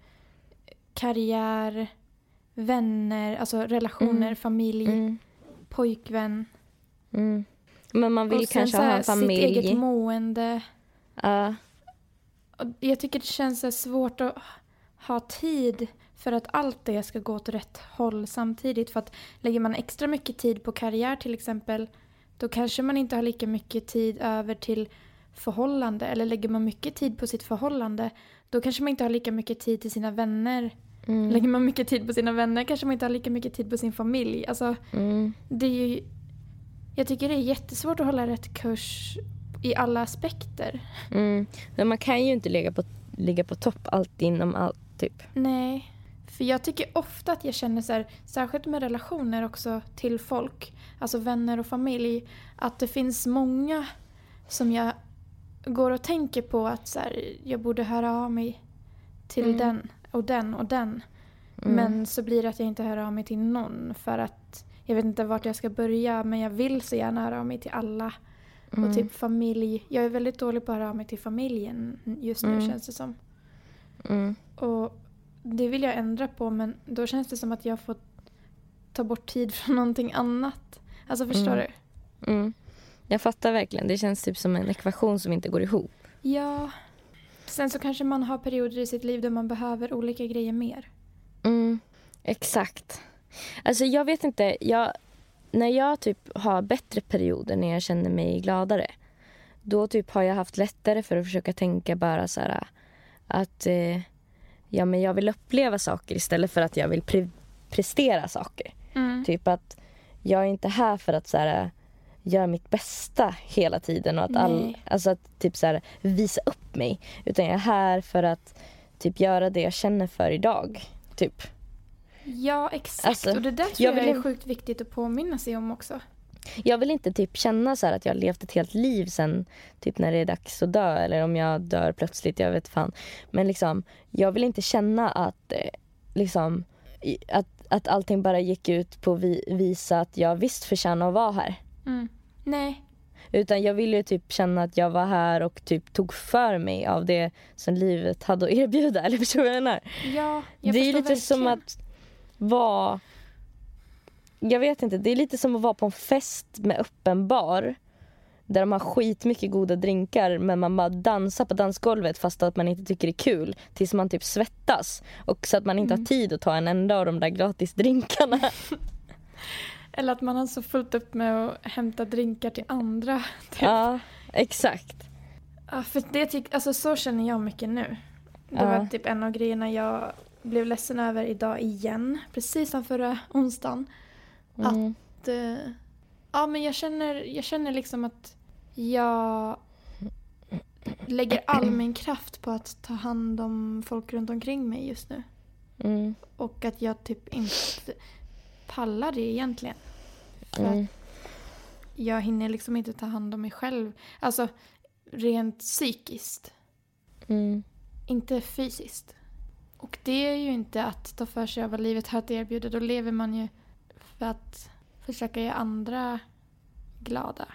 karriär, vänner, alltså relationer, Mm. familj, Mm. pojkvän. Mm. Men man vill kanske ha en familj. Sitt eget mående. Ja. Och jag tycker det känns så svårt att ha tid för att allt det ska gå åt rätt håll samtidigt. För att lägger man extra mycket tid på karriär till exempel då kanske man inte har lika mycket tid över till förhållande. Eller lägger man mycket tid på sitt förhållande då kanske man inte har lika mycket tid till sina vänner. Mm. Lägger man mycket tid på sina vänner kanske man inte har lika mycket tid på sin familj. Alltså, Mm. det är ju, jag tycker det är jättesvårt att hålla rätt kurs i alla aspekter. Mm. Men man kan ju inte ligga på, ligga på topp alltid inom allt. Typ. Nej. För jag tycker ofta att jag känner så här, särskilt med relationer också till folk, alltså vänner och familj, att det finns många som jag går och tänker på att så här, jag borde höra av mig till Mm. den och den och den. Mm. Men så blir det att jag inte hör av mig till någon för att jag vet inte vart jag ska börja men jag vill så gärna höra av mig till alla. Mm. Och typ familj. Jag är väldigt dålig på att höra av mig till familjen just nu Mm. känns det som. Mm. Och det vill jag ändra på men då känns det som att jag får ta bort tid från någonting annat. Alltså förstår Mm. du? Jag fattar verkligen. Det känns typ som en ekvation som inte går ihop. Ja. Sen så kanske man har perioder i sitt liv där man behöver olika grejer mer. Mm. Exakt. Alltså jag vet inte. Jag, när jag typ har bättre perioder när jag känner mig gladare då typ har jag haft lättare för att försöka tänka bara så här att eh, ja, men jag vill uppleva saker istället för att jag vill pre- prestera saker. Mm. Typ att jag är inte här för att så här, göra mitt bästa hela tiden och att, all, alltså att typ så här, visa upp mig. Utan jag är här för att typ göra det jag känner för idag. Typ. Ja, exakt. Alltså, och det där tror jag jag, vill är sjukt viktigt att påminna sig om också. Jag vill inte typ känna så att jag har levt ett helt liv sen typ när det är dags att dö eller om jag dör plötsligt, jag vet fan. Men liksom, jag vill inte känna att eh, liksom att, att allting bara gick ut på att vi, visa att jag visst förtjänar att vara här. Mm. Nej. Utan jag ville ju typ känna att jag var här och typ tog för mig av det som livet hade att erbjuda. Eller förstår du vad jag menar? Ja, jag det är lite som verkligen. att vara... Jag vet inte, det är lite som att vara på en fest med öppen bar. Där de har skitmycket goda drinkar men man bara dansar på dansgolvet fast att man inte tycker det är kul. Tills man typ svettas. Och så att man inte Mm. har tid att ta en enda av de där gratisdrinkarna. Eller att man har så fullt upp med att hämta drinkar till andra. Typ. ja, exakt. Ja, för det tyck, alltså, så känner jag mycket nu. Det Ja. var typ en av grejerna jag blev ledsen över idag igen. Precis som förra onsdagen. Mm. Att, eh, ja, men jag känner, jag känner liksom att jag lägger all min kraft på att ta hand om folk runt omkring mig just nu. Mm. Och att jag typ inte pallar det egentligen. För Mm. jag hinner liksom inte ta hand om mig själv. Alltså rent psykiskt. Mm. Inte fysiskt. Och det är ju inte att ta för sig av vad livet har att erbjuda. Då lever man ju för att försöka göra andra glada.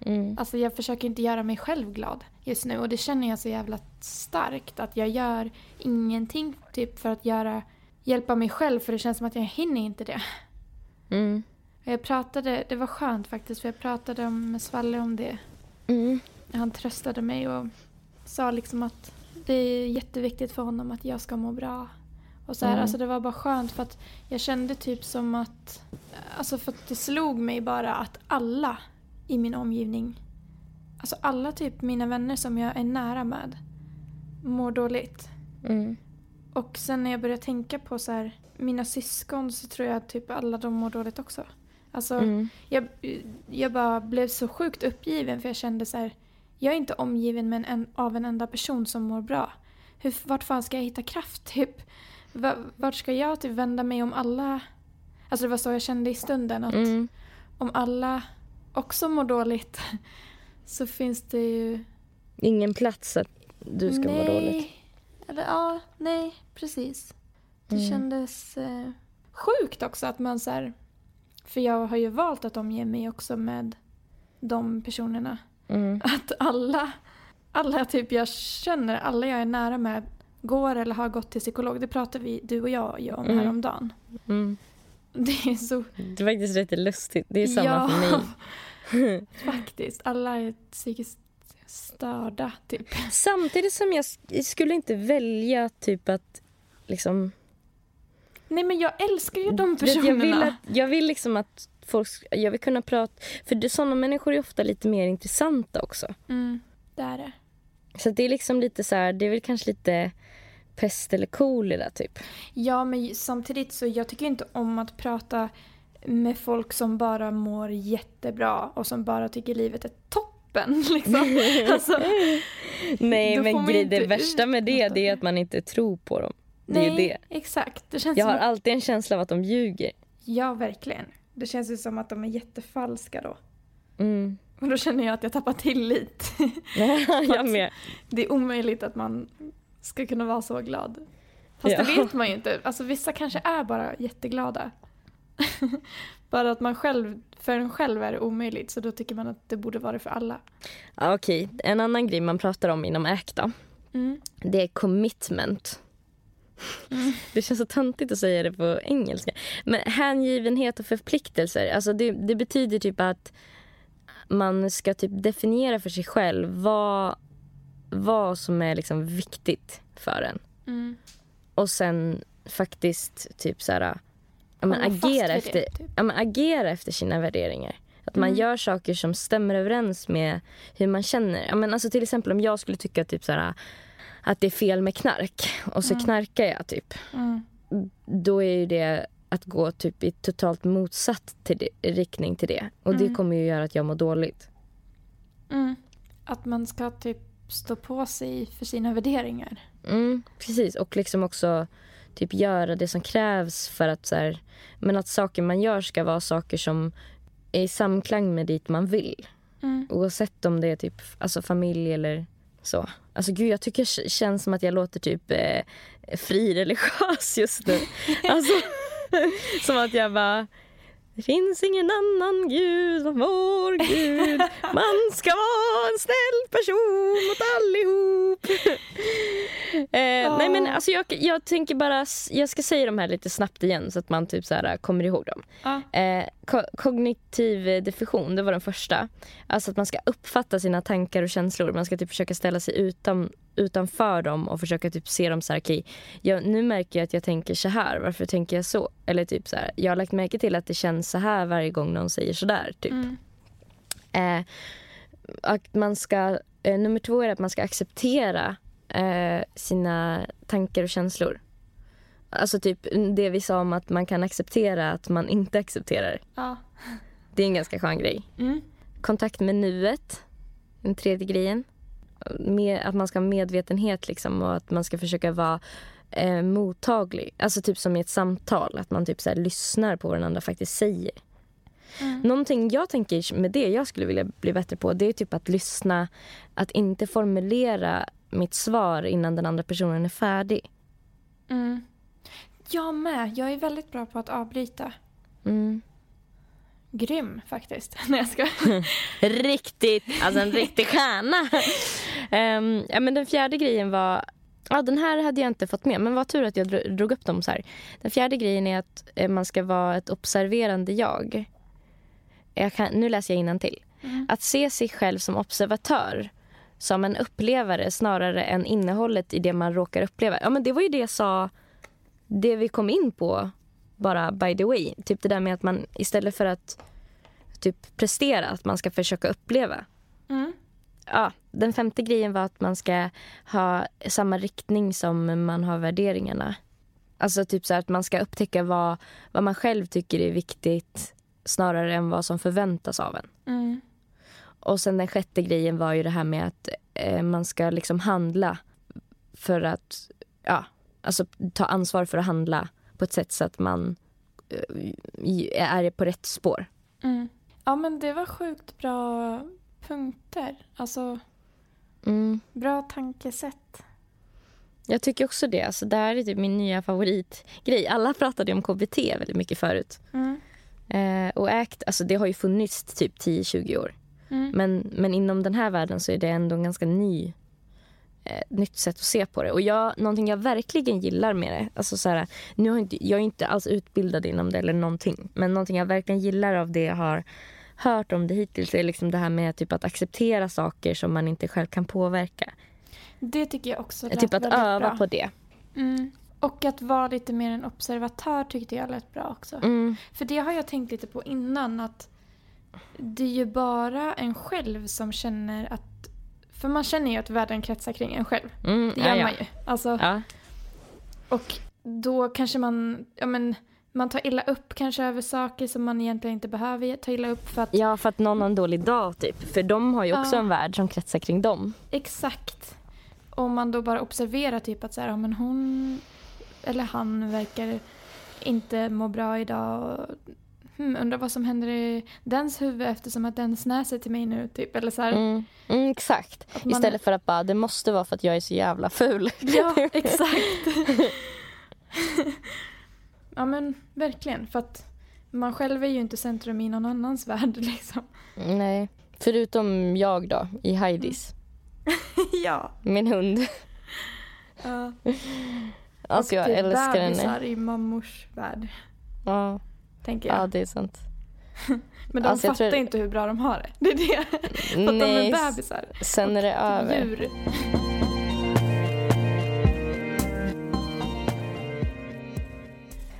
Mm. Alltså jag försöker inte göra mig själv glad just nu. Och det känner jag så jävla starkt. Att jag gör ingenting typ för att göra, hjälpa mig själv. För det känns som att jag hinner inte det. Mm. Jag pratade, det var skönt faktiskt. För jag pratade med Svalle om det. Mm. Han tröstade mig och sa liksom att det är jätteviktigt för honom att jag ska må bra. Och så här, Mm. alltså det var bara skönt för att jag kände typ som att, alltså för att det slog mig bara att alla i min omgivning, alltså alla typ mina vänner som jag är nära med mår dåligt. Mm. Och sen när jag började tänka på så här, mina syskon så tror jag att typ alla de mår dåligt också. Alltså Mm. jag, jag bara blev så sjukt uppgiven för jag kände så här, jag är inte omgiven med en, av en enda person som mår bra. Hur, vart fan ska jag hitta kraft typ? Va- Vart ska jag typ vända mig om alla... Alltså det var så jag kände i stunden att Mm. om alla också mår dåligt så finns det ju... Ingen plats att du ska må dåligt. Eller ja, nej, precis. Det Mm. kändes eh, sjukt också att man så här... För jag har ju valt att omge mig också med de personerna. Mm. Att alla, alla typ jag känner, alla jag är nära med går eller har gått till psykolog. Det pratade vi, du och jag ju om Mm. häromdagen. Mm. Det är så... Det är faktiskt lite lustigt. Det är samma Ja. för mig. Faktiskt. Alla är psykiskt störda typ. Samtidigt som jag skulle inte välja typ att liksom... Nej men jag älskar ju de personerna. Jag vill, att, jag vill liksom att folk... Jag vill kunna prata... För det, sådana människor är ofta lite mer intressanta också. Mm, det är det. Så det är liksom lite så här, det är väl kanske lite pest eller kolera typ. Ja men samtidigt så jag tycker inte om att prata med folk som bara mår jättebra och som bara tycker livet är toppen. Liksom. Alltså, Nej men grej, det värsta med det, det är att man inte tror på dem. Det är nej, ju det. exakt. Det känns Jag som har att, alltid en känsla av att de ljuger. Ja, verkligen. Det känns ju som att de är jättefalska då. Mm. Och då känner jag att jag tappar tillit. jag med. Det är omöjligt att man ska kunna vara så glad. Fast Ja. det vet man ju inte. Alltså vissa kanske är bara jätteglada. bara att man själv, för en själv är det omöjligt så då tycker man att det borde vara det för alla. Ja, Okej, en annan grej man pratar om inom ACT då, Mm. det är commitment. Mm. Det känns så töntigt att säga det på engelska. Men hängivenhet och förpliktelser, alltså det, det betyder typ att man ska typ definiera för sig själv vad, vad som är liksom viktigt för en. Mm. Och sen faktiskt typ så här, ja, men agera, efter, det, typ. ja, men agera efter sina värderingar. Att man Mm. gör saker som stämmer överens med hur man känner. Ja, men alltså till exempel om jag skulle tycka typ så här, att det är fel med knark och så Mm. knarkar jag typ. Mm. Då är ju det att gå typ i totalt motsatt till det, riktning till det. Och det Mm. kommer ju göra att jag mår dåligt. Mm. Att man ska typ stå på sig för sina värderingar. Mm, precis. Och liksom också typ göra det som krävs för att så här, men att saker man gör ska vara saker som är i samklang med dit man vill. Mm. Oavsett om det är typ alltså familj eller så. Alltså gud, jag tycker det känns som att jag låter typ eh, frireligiös just nu. Alltså, som att jag bara... Det finns ingen annan gud än vår gud. Man ska vara en snäll person mot allihop. eh, Nej men alltså jag, jag tänker bara, jag ska säga de här lite snabbt igen så att man typ så här kommer ihåg dem. Ja. Eh, ko- kognitiv diffusion, det var den första. Alltså att man ska uppfatta sina tankar och känslor. Man ska typ försöka ställa sig utan, utanför dem och försöka typ se dem så här, jag, nu märker jag att jag tänker så här, varför tänker jag så? Eller typ så här, jag har lagt märke till att det känns så här varje gång någon säger så där, typ. Mm. Eh, att man ska, eh, nummer två är att man ska acceptera eh, sina tankar och känslor. Alltså typ det vi sa om att man kan acceptera att man inte accepterar. Ja. Det är en ganska skön grej. Mm. Kontakt med nuet, den tredje grejen. Med, att man ska ha medvetenhet liksom och att man ska försöka vara eh, mottaglig. Alltså typ som i ett samtal, att man typ så här, lyssnar på vad den andra faktiskt säger. Mm. Någonting jag tänker med det jag skulle vilja bli bättre på det är typ att lyssna, att inte formulera mitt svar innan den andra personen är färdig. Mm. Jag med. Jag är väldigt bra på att avbryta. Mm. Grym faktiskt. Nej jag ska. Riktigt, alltså en riktig stjärna. Ehm, ja, men den fjärde grejen var, ja den här hade jag inte fått med men vad tur att jag dro- drog upp dem så här. Den fjärde grejen är att eh, man ska vara ett observerande jag. jag kan, nu läser jag till. Mm. Att se sig själv som observatör, som en upplevare snarare än innehållet i det man råkar uppleva. Ja men det var ju det jag sa det vi kom in på, bara by the way, typ det där med att man istället för att typ prestera, att man ska försöka uppleva. Mm. Ja, den femte grejen var att man ska ha samma riktning som man har värderingarna. Alltså typ så att man ska upptäcka vad, vad man själv tycker är viktigt snarare än vad som förväntas av en. Mm. Och sen den sjätte grejen var ju det här med att eh, man ska liksom handla för att, ja, alltså ta ansvar för att handla på ett sätt så att man eh, är på rätt spår. Mm. Ja men det var sjukt bra punkter. Alltså Mm. bra tankesätt. Jag tycker också det. Alltså, det här är typ min nya favoritgrej. Alla pratade om KBT väldigt mycket förut. Mm. Eh, och ACT, alltså, det har ju funnits typ 10-20 år. Mm. Men, men inom den här världen så är det ändå en ganska ny, eh, nytt sätt att se på det. Och jag, någonting jag verkligen gillar med det, alltså så här, nu har inte, jag är inte alls utbildad inom det eller någonting, men någonting jag verkligen gillar av det jag har hört om det hittills är liksom det här med typ att acceptera saker som man inte själv kan påverka. Det tycker jag också lät Typ att öva bra. på det. Mm. Och att vara lite mer en observatör tyckte jag lät bra också. Mm. För det har jag tänkt lite på innan att det är ju bara en själv som känner att... För man känner ju att världen kretsar kring en själv. Mm, Det gör ja. man ju. Alltså, Ja. Och då kanske man, ja men, man tar illa upp kanske över saker som man egentligen inte behöver ta illa upp för att ja, för att någon har en dålig dag typ. För de har ju också Ja. en värld som kretsar kring dem. exakt. Om man då bara observerar typ att så här, ja, men hon eller han verkar inte må bra idag hmm, undrar vad som händer i dens huvud eftersom att den snäser till mig nu typ eller så. Mm. Mm, exakt. Man- Istället för att bara, det måste vara för att jag är så jävla ful. Ja, exakt. ja men verkligen för att man själv är ju inte centrum i någon annans värld liksom. Nej. Förutom jag då, i Heidis. ja. Min hund. ja. Alltså och jag typ älskar henne. i mammors värld, Ja. Tänker jag. ja, det är sant. Men de alltså, jag fattar tror- inte hur bra de har det. Det är det. För att de är bebisar. sen är det över. Djur.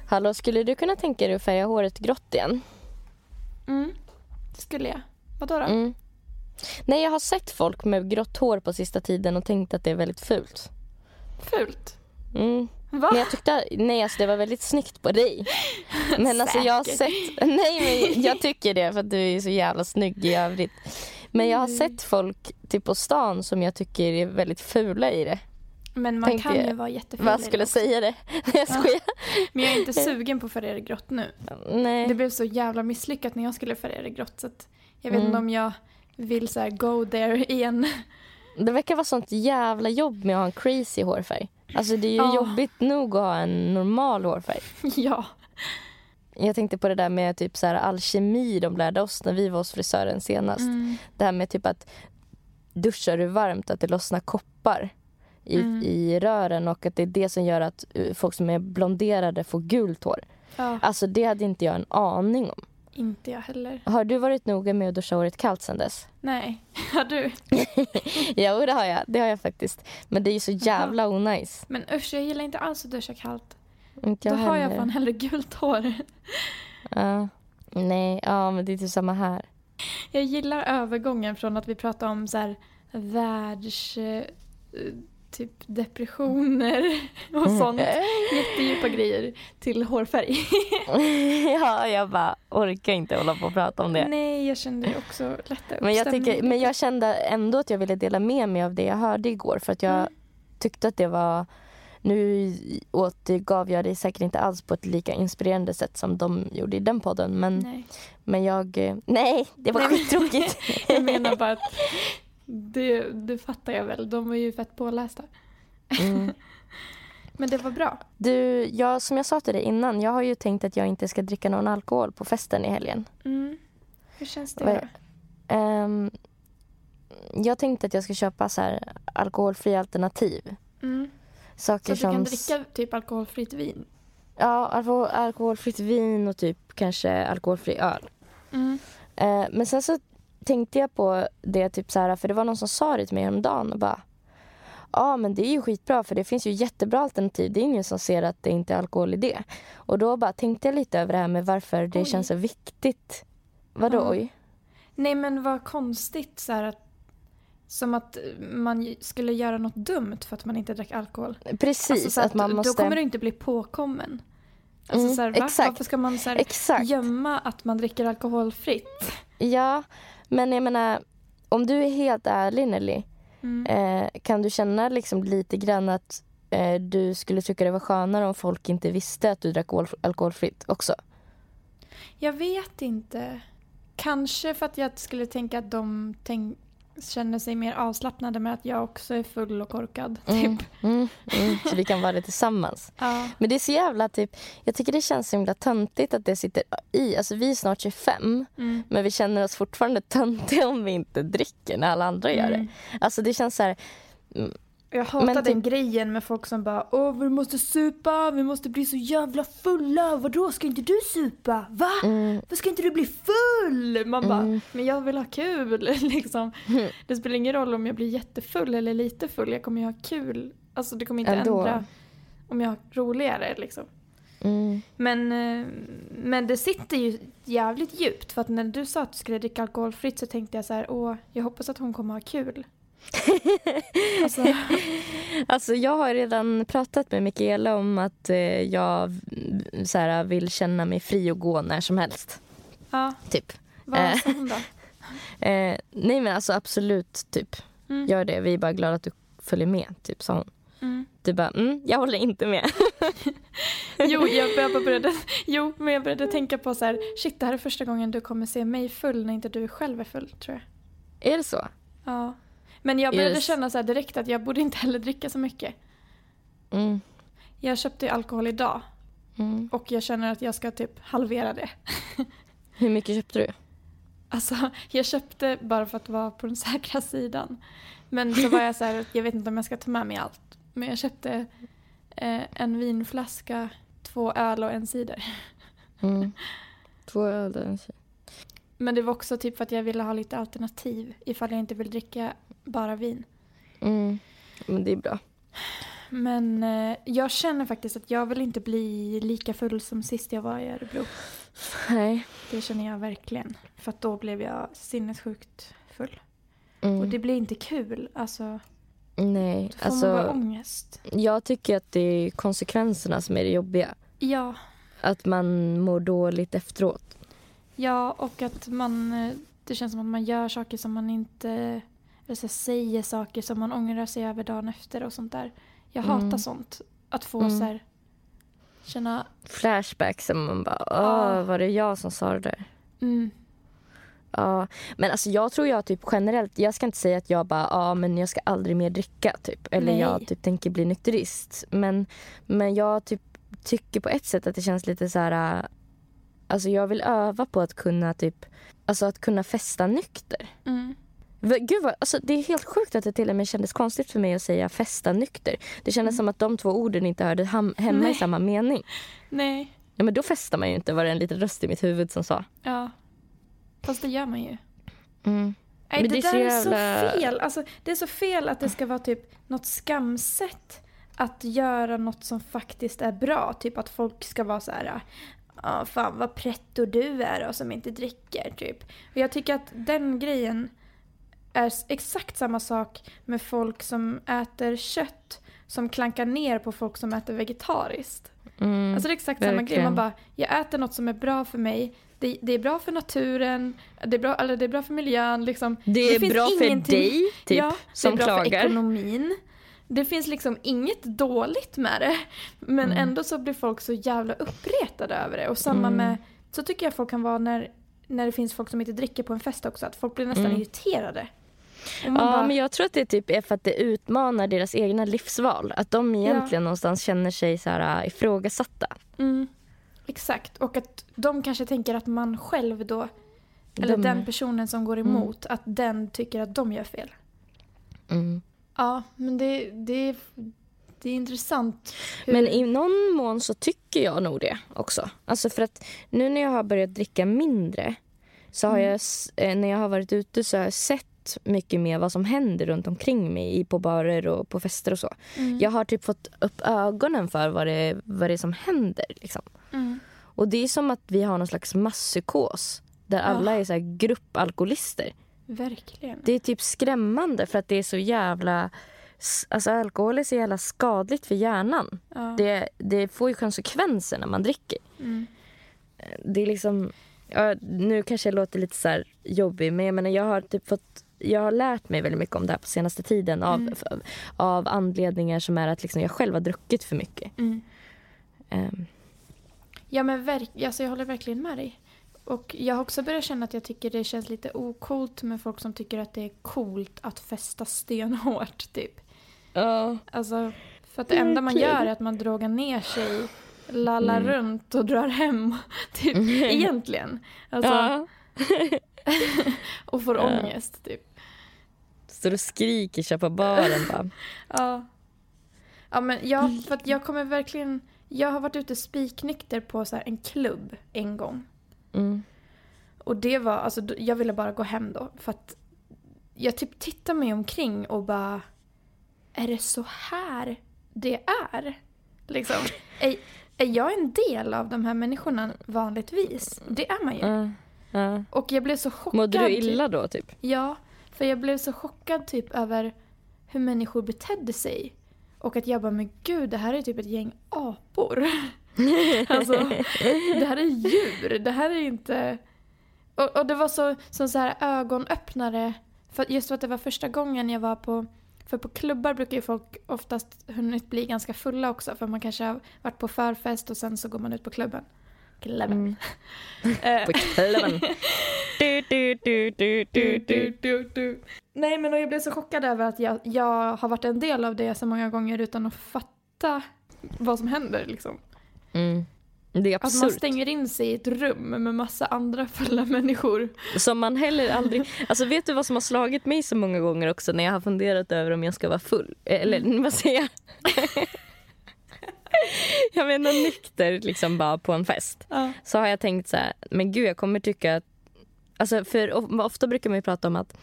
Hallå, skulle du kunna tänka dig att färga håret grått igen? Mm. Det skulle jag. Vadå då? Mm. Nej, jag har sett folk med grått hår på sista tiden och tänkt att det är väldigt fult. Fult. Mm. Va? Men jag tyckte, nej alltså det var väldigt snyggt på dig. Men alltså jag har sett, nej men jag tycker det för att du är så jävla snygg i övrigt. Men jag har Mm. sett folk typ på stan som jag tycker är väldigt fula i det. Men man tänkte kan jag. ju vara jätteful Vad skulle också. säga det? Jag skojar. Men jag är inte sugen på att färga det grått nu. Nej. Det blev så jävla misslyckat när jag skulle färga det grått så att jag vet Mm. inte om jag vill så här go there igen. Det verkar vara sånt jävla jobb med att ha en crazy hårfärg. Alltså det är ju Ja. jobbigt nog att ha en normal hårfärg. ja. Jag tänkte på det där med typ så här alkemi de lärde oss när vi var hos frisören senast. Mm. Det här med typ att duschar du varmt att det lossnar koppar i, Mm. i rören och att det är det som gör att uh, folk som är blonderade får gult hår. ja. Alltså det hade inte jag en aning om. Inte jag heller. Har du varit noga med att duscha håret kallt sen dess? Nej. Har du? Jo det har jag, det har jag faktiskt. Men det är ju så jävla onajs. Men usch, jag gillar inte alls att duscha kallt. Inte Då jag har jag heller. fan hellre gult hår. Ja. Nej, ja men det är typ samma här. Jag gillar övergången från att vi pratar om så här världs... typ depressioner och sånt. Jättedjupa grejer till hårfärg. ja, jag bara orkar inte hålla på och prata om det. Nej, jag kände också lätta upp Men jag, tycker, men jag kände ändå att jag ville dela med mig av det jag hörde igår för att jag Mm. tyckte att det var nu återgav jag det säkert inte alls på ett lika inspirerande sätt som de gjorde i den podden men, Nej, men jag, nej det var Nej, skittråkigt. jag menar bara att det, det fattar jag väl. De var ju fett pålästa. Mm. Men det var bra. Du, jag, som jag sa till dig innan, jag har ju tänkt att jag inte ska dricka någon alkohol på festen i helgen. Mm. Hur känns det då? Ehm, jag tänkte att jag ska köpa så här alkoholfria alternativ. Mm. Så Saker att du kan som dricka typ alkoholfritt vin? Ja, alko- alkoholfritt vin och typ kanske alkoholfri öl. Mm. Eh, men sen så tänkte jag på det typ så här, för det var någon som sa det till mig häromdagen och bara ja men det är ju skitbra för det finns ju jättebra alternativ. Det är ingen som ser att det inte är alkohol i det. Och då bara tänkte jag lite över det här med varför det Oj. känns så viktigt. Vadå oj? Nej men vad konstigt så här att som att man skulle göra något dumt för att man inte drack alkohol. Precis, Alltså, så att man måste... Då kommer du inte bli påkommen. Alltså, Mm, så här, va? exakt. Varför ska man så här, gömma att man dricker alkoholfritt? Ja, men jag menar, om du är helt ärlig Nelly, Mm. eh, kan du känna liksom lite grann att eh, du skulle tycka det var skönare om folk inte visste att du drack alkohol, alkoholfritt också? Jag vet inte. Kanske för att jag skulle tänka att de tänk, känner sig mer avslappnade med att jag också är full och korkad. Mm, Typ. mm, mm, så vi kan vara det tillsammans. Ja. Men det är så jävla typ, jag tycker det känns så himla töntigt att det sitter i, alltså vi är snart 25 Mm. men vi känner oss fortfarande töntiga om vi inte dricker när alla andra gör det. Mm. Alltså det känns så här, Jag hatar Men typ- den grejen med folk som bara Åh, vi måste supa, vi måste bli så jävla fulla. Vadå, ska inte du supa? Va? mm, Varför ska inte du bli full? Man bara, Mm. men jag vill ha kul liksom. Det spelar ingen roll om jag blir jättefull eller lite full, jag kommer ju ha kul. Alltså det kommer inte Ändå. ändra om jag har roligare liksom. mm, Men, eh, men det sitter ju jävligt djupt för att när du sa att du skulle dricka alkoholfritt så tänkte jag så här, åh, jag hoppas att hon kommer ha kul. alltså, Alltså jag har redan pratat med Mikaela om att eh, jag så här, vill känna mig fri och gå när som helst. ja, Typ. vad Eh. sa hon då? Eh, nej men alltså absolut, typ. Mm. Gör det. Vi är bara glada att du följer med, typ sa hon. Mm. Du bara, mm, jag håller inte med. Jo, jag, började, jo, men jag började tänka på så här, shit det här är första gången du kommer se mig full när inte du själv är full tror jag. är det så? Ja. Men jag började Yes. känna så här direkt att jag borde inte heller dricka så mycket. Mm. Jag köpte ju alkohol idag Mm. och jag känner att jag ska typ halvera det. Hur mycket köpte du? Alltså, jag köpte bara för att vara på den säkra sidan. Men så var jag så här, jag vet inte om jag ska ta med mig allt. Men jag köpte eh, en vinflaska, två öl och en cider. Mm. Två öl och en tjej. Men det var också typ för att jag ville ha lite alternativ ifall jag inte vill dricka bara vin. Mm. Men det är bra. Men eh, jag känner faktiskt att jag vill inte bli lika full som sist jag var i Örebro. Nej. Det känner jag verkligen. För att då blev jag sinnessjukt full. Mm. Och det blir inte kul. Alltså, Nej, då får man bara alltså ångest. jag tycker att det är konsekvenserna som är det jobbiga. Ja, Att man mår dåligt efteråt. ja, och att man... eh, Det känns som att man gör saker som man inte... Eller så säger saker som man ångrar sig över dagen efter och sånt där. Jag Mm. hatar sånt. Att få Mm. så här... Känna... Flashbacks som man bara, åh, var det jag som sa det där? Mm, Ja, men alltså jag tror jag typ generellt, jag ska inte säga att jag bara, ja men jag ska aldrig mer dricka typ. Eller Nej. jag typ tänker bli nykterist. Men, men jag typ tycker på ett sätt att det känns lite så här, alltså jag vill öva på att kunna typ, alltså att kunna festa nykter. mm. Gud vad, alltså det är helt sjukt att det till och med kändes konstigt för mig att säga festa nykter. Det kändes som att de två orden inte hörde ham- hemma i Mm. Nej. samma mening. Nej, Ja, men då festar man ju inte var det en liten röst i mitt huvud som sa. ja. Fast det gör man ju. Mm. Nej, det, det är där så är så jävla- fel. Alltså, det är så fel att det ska vara typ något skamset att göra något som faktiskt är bra. Typ att folk ska vara så här. Fan vad pretto du är och som inte dricker typ. Och jag tycker att den grejen är exakt samma sak med folk som äter kött som klankar ner på folk som äter vegetariskt. Mm. Alltså det är exakt samma grej. verkligen. Man bara, jag äter något som är bra för mig. Det, det är bra för naturen, det är bra, eller det är bra för miljön. Liksom. Det är finns bra för ingenting- dig, typ, ja, som det är bra för klagar. ekonomin. Det finns liksom inget dåligt med det. Men Mm. ändå så blir folk så jävla uppretade över det. Och samma Mm. med, så tycker jag folk kan vara när, när det finns folk som inte dricker på en fest också. Att folk blir nästan Mm. irriterade. Ja, bara, men jag tror att det typ är för att det utmanar deras egna livsval. Att de egentligen någonstans känner sig så här äh, ifrågasatta. mm, exakt. Och att de kanske tänker att man själv då, eller De- den personen som går emot, att den tycker att de gör fel. Mm. Ja, men det, det, det är intressant. hur- Men i någon mån så tycker jag nog det också. Alltså för att nu när jag har börjat dricka mindre så har Mm. jag, eh, när jag har varit ute så har jag sett mycket mer vad som händer runt omkring mig på barer och på fester och så. Mm. Jag har typ fått upp ögonen för vad det, vad det är som händer. Liksom. Mm. Och det är som att vi har någon slags masspsykos där alla är så här gruppalkoholister. Verkligen. Det är typ skrämmande för att det är så jävla... Alltså alkohol är så jävla skadligt för hjärnan. ja. Det, det får ju konsekvenser när man dricker. Mm. Det är liksom... Ja, nu kanske jag låter lite så här jobbig men jag menar jag har typ fått jag har lärt mig väldigt mycket om det här på senaste tiden av, Mm. av, av anledningar som är att liksom jag själv har druckit för mycket. Mm. Ehm, Ja men verk- alltså, jag håller verkligen med dig. Och jag har också börjat känna att jag tycker det känns lite okult med folk som tycker att det är coolt att festa stenhårt typ. Ja. Alltså, för att det enda man gör är att man drogar ner sig, lallar Mm. runt och drar hem. Typ, egentligen. Alltså, ja. Och får Ja. ångest typ. Står och skriker på baren bara. Ja. Ja men jag, för jag kommer verkligen, jag har varit ute spiknykter på så här en klubb en gång. Mm. Och det var, alltså jag ville bara gå hem då för att jag typ tittar mig omkring och bara är det så här det är? Liksom. Är, är jag en del av de här människorna vanligtvis? Det är man ju. Ja. Ja. Och jag blev så chockad. Mådde du illa då typ? Ja, för jag blev så chockad typ över hur människor betedde sig. Och att jag bara, men gud, det här är typ ett gäng apor. alltså, det här är djur. Det här är inte... Och, och det var så, som så här ögonöppnare. För just för att det var första gången jag var på... För på klubbar brukar ju folk oftast hunnit bli ganska fulla också. För man kanske har varit på förfest och sen så går man ut på klubben. Klubben. Mm. Eh, På klubben. du, du, du, du, du, du. du, du. Nej men och jag blev så chockad över att jag, jag har varit en del av det så många gånger utan att fatta vad som händer liksom. Mm. Det är Att man absurt. stänger in sig i ett rum med massa andra fulla människor. Som man heller aldrig... Alltså vet du vad som har slagit mig så många gånger också när jag har funderat över om jag ska vara full? Eller Mm. vad säger jag? jag menar nykter liksom bara på en fest. Ja. Så har jag tänkt så här, men gud jag kommer tycka att... Alltså för of- ofta brukar man ju prata om att,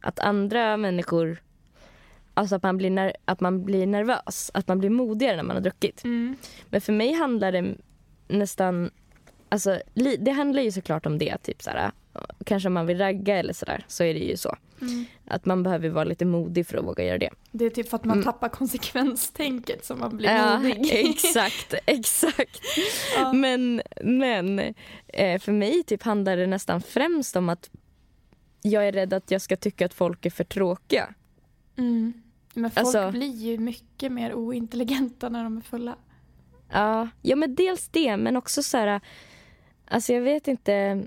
att andra människor... Alltså att man, blir ner, att man blir nervös, att man blir modigare när man har druckit. Mm. Men för mig handlar det nästan... Alltså, det handlar ju såklart om det. Typ såhär, kanske om man vill ragga eller sådär, så är det ju så. Mm. Att man behöver vara lite modig för att våga göra det. Det är typ för att man Mm. tappar konsekvenstänket som man blir modig. exakt, exakt. Ja. Men, men eh, för mig typ handlar det nästan främst om att jag är rädd att jag ska tycka att folk är för tråkiga. Mm. Men folk Alltså- blir ju mycket mer ointelligenta när de är fulla. Ja, ja men dels det, men också så här... Alltså jag vet inte...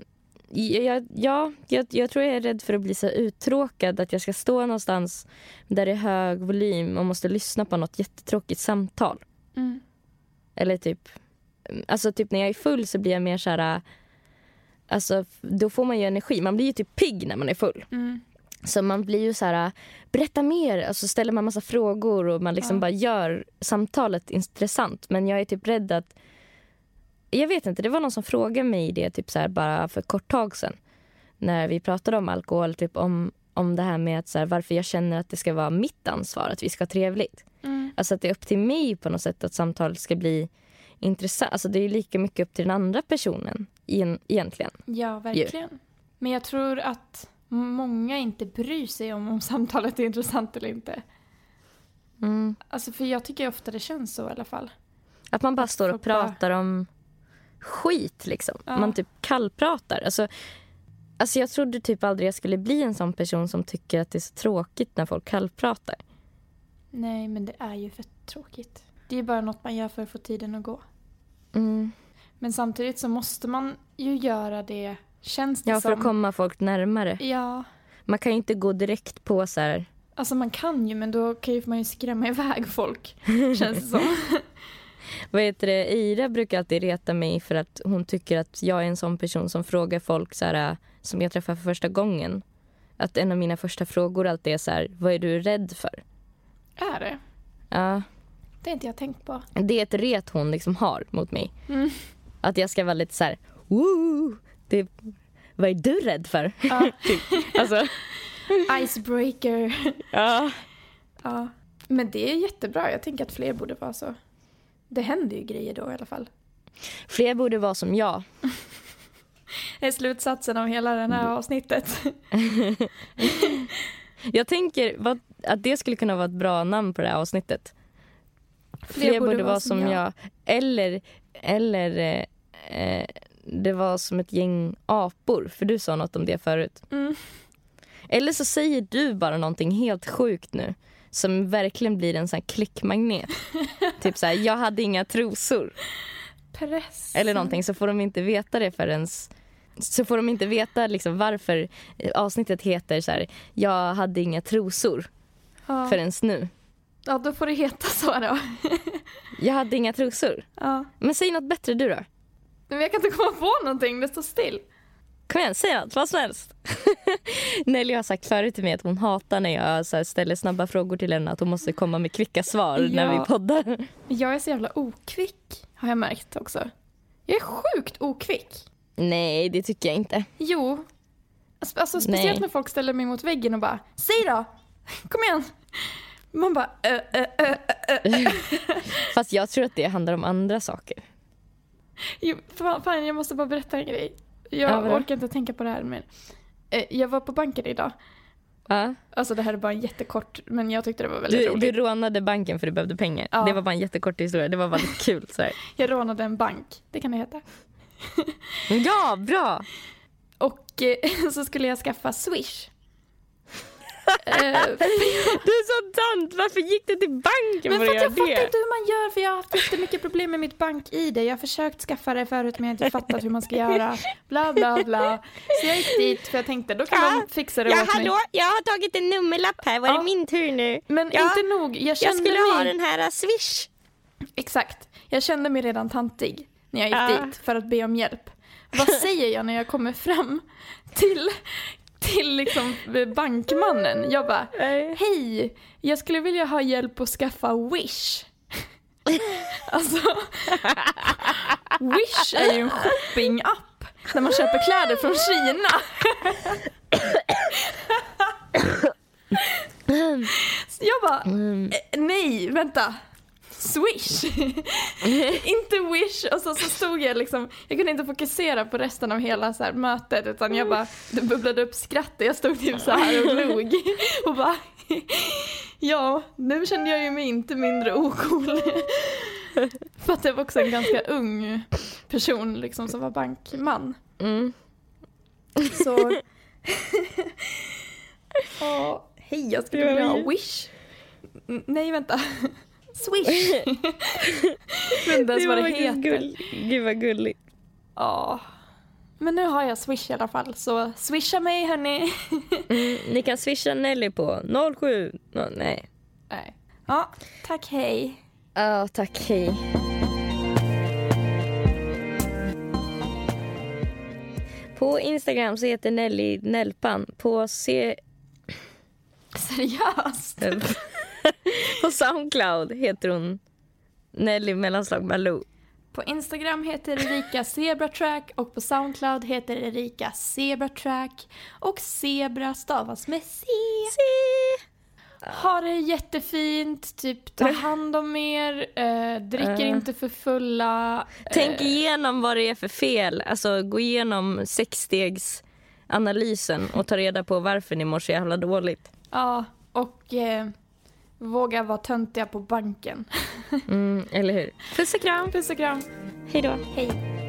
Jag, ja, jag, jag tror jag är rädd för att bli så uttråkad. Att jag ska stå någonstans där det är hög volym och måste lyssna på något jättetråkigt samtal. Mm. Eller typ... Alltså typ när jag är full så blir jag mer så här... Alltså då får man ju energi. Man blir ju typ pigg när man är full. Mm. Så man blir ju så här, berätta mer. Alltså ställer man massa frågor och man liksom Ja. bara gör samtalet intressant. Men jag är typ rädd att... Jag vet inte, det var någon som frågade mig det typ så här bara för kort tag sedan. När vi pratade om alkohol, typ om, om det här med att så här, varför jag känner att det ska vara mitt ansvar att vi ska ha trevligt. Mm. Alltså att det är upp till mig på något sätt att samtalet ska bli intressant. Alltså det är ju lika mycket upp till den andra personen igen- egentligen. Ja, verkligen. Men jag tror att många inte bryr sig om om samtalet är intressant eller inte. Mm. Alltså för jag tycker ofta det känns så i alla fall. Att man bara står och bara- pratar om skit liksom. Ja. Man typ kallpratar. Alltså, alltså jag trodde typ aldrig jag skulle bli en sån person som tycker att det är så tråkigt när folk kallpratar. Nej, men det är ju för tråkigt. Det är bara något man gör för att få tiden att gå. Mm. Men samtidigt så måste man ju göra det, känns det Ja, för som. att komma folk närmare. Ja, Man kan ju inte gå direkt på så här... alltså man kan ju men då kan ju man ju skrämma iväg folk. känns det som. Vad heter det? Ira brukar alltid reta mig för att hon tycker att jag är en sån person som frågar folk så här, som jag träffar för första gången. Att en av mina första frågor alltid är så här, vad är du rädd för? Är det? Ja, Det har inte jag tänkt på. det är ett ret hon liksom har mot mig. Mm. Att jag ska vara lite så här, Woo! Det, vad är du rädd för? Ja. typ. Alltså, icebreaker. Ja. Ja. Men det är jättebra. Jag tänker att fler borde vara så. Det händer ju grejer då i alla fall. Fler borde vara som jag. Det är slutsatsen av hela det här avsnittet. Jag tänker att det skulle kunna vara ett bra namn på det här avsnittet. Fler, borde, vara som jag. Eller, eller eh, eh, det var som ett gäng apor, för du sa något om det förut. Mm. Eller så säger du bara någonting helt sjukt nu som verkligen blir en sån här klickmagnet. typ så här, jag hade inga trosor. Press. Eller någonting så får de inte veta det förrän så får de inte veta liksom varför avsnittet heter så här, jag hade inga trosor Ja. förrän nu. ja, då får det heta så då. Jag hade inga trosor. Ja. Men säg något bättre du då. Men jag kan inte komma på någonting, det står still. Kom igen, säg något, vad som helst. Nelly har sagt förut till mig att hon hatar när jag så ställer snabba frågor till henne att hon måste komma med kvicka svar när Ja. vi poddar. Jag är så jävla okvick, har jag märkt också. Jag är sjukt okvick. Nej, det tycker jag inte. Jo. Alltså alltså, speciellt Nej. när folk ställer mig mot väggen och bara Säg då! Kom igen! Man bara ö, ö, ö, ö. Fast jag tror att det handlar om andra saker. Jo, fan, jag måste bara berätta en grej. Jag Ja, orkar inte tänka på det här mer. Eh, Jag var på banken idag. Ja. Alltså det här är bara en jättekort, men jag tyckte det var väldigt Du, roligt. du rånade banken för du behövde pengar. Ja. Det var bara en jättekort historia. Det var lite kul. Så här. Jag rånade en bank, det kan det heta. Ja, bra! Och eh, så skulle jag skaffa Swish. Eh, Du är så tant! Varför gick du till banken Men för att jag göra fattar det? inte hur man gör för jag har haft jättemycket problem med mitt bank-id. Jag har försökt skaffa det förut men jag har inte fattat hur man ska göra. Bla bla bla. Så jag gick dit för jag tänkte då kan Ja. de fixa det Ja, åt mig. hallå, jag har tagit en nummerlapp här. Var Ja. det min tur nu? Men Ja. inte nog, jag kände Jag skulle mig... ha den här uh, Swish. Exakt. Jag kände mig redan tantig när jag gick Ja. dit för att be om hjälp. Vad säger jag när jag kommer fram till, till liksom bankmannen? Jag bara, hej, jag skulle vilja ha hjälp att skaffa Wish. Alltså, Wish är ju en shoppingapp där man köper kläder från Kina. Så jag bara, eh, nej, vänta. Swish. inte wish. Och så, så stod jag liksom, jag kunde inte fokusera på resten av hela så här mötet utan jag bara, det bubblade upp skratt jag stod typ så här och log. Och bara, ja, nu kände jag ju mig inte mindre ocool. För att det var också en ganska ung person liksom som var bankman. Mm. Så... Ja, hej, jag skulle vilja ha Wish. N- nej, vänta. Swish. Vet inte ens vad det heter. gull. Gud vad gulligt. Ja. Men nu har jag Swish i alla fall, så swisha mig hörni. Mm, ni kan swisha Nelly på 07... No, nej. Nej. Ja, tack hej. Ja, tack. Hej. På Instagram så heter Nelly Nelpan. På, C... Seriöst? på Soundcloud heter hon Nelly mellanslag Malou. På Instagram heter Erika Zebratrack och på Soundcloud heter Erika Zebratrack. Och Zebra stavas med C. Ha det jättefint, typ ta hand om er, eh, dricker Eh. inte för fulla. Tänk eh, igenom vad det är för fel. Alltså gå igenom sexstegsanalysen och ta reda på varför ni mår så jävla dåligt. Ja, och eh, våga vara töntiga på banken. Mm, eller hur? Puss och kram. Puss och kram. Hej då. Hej.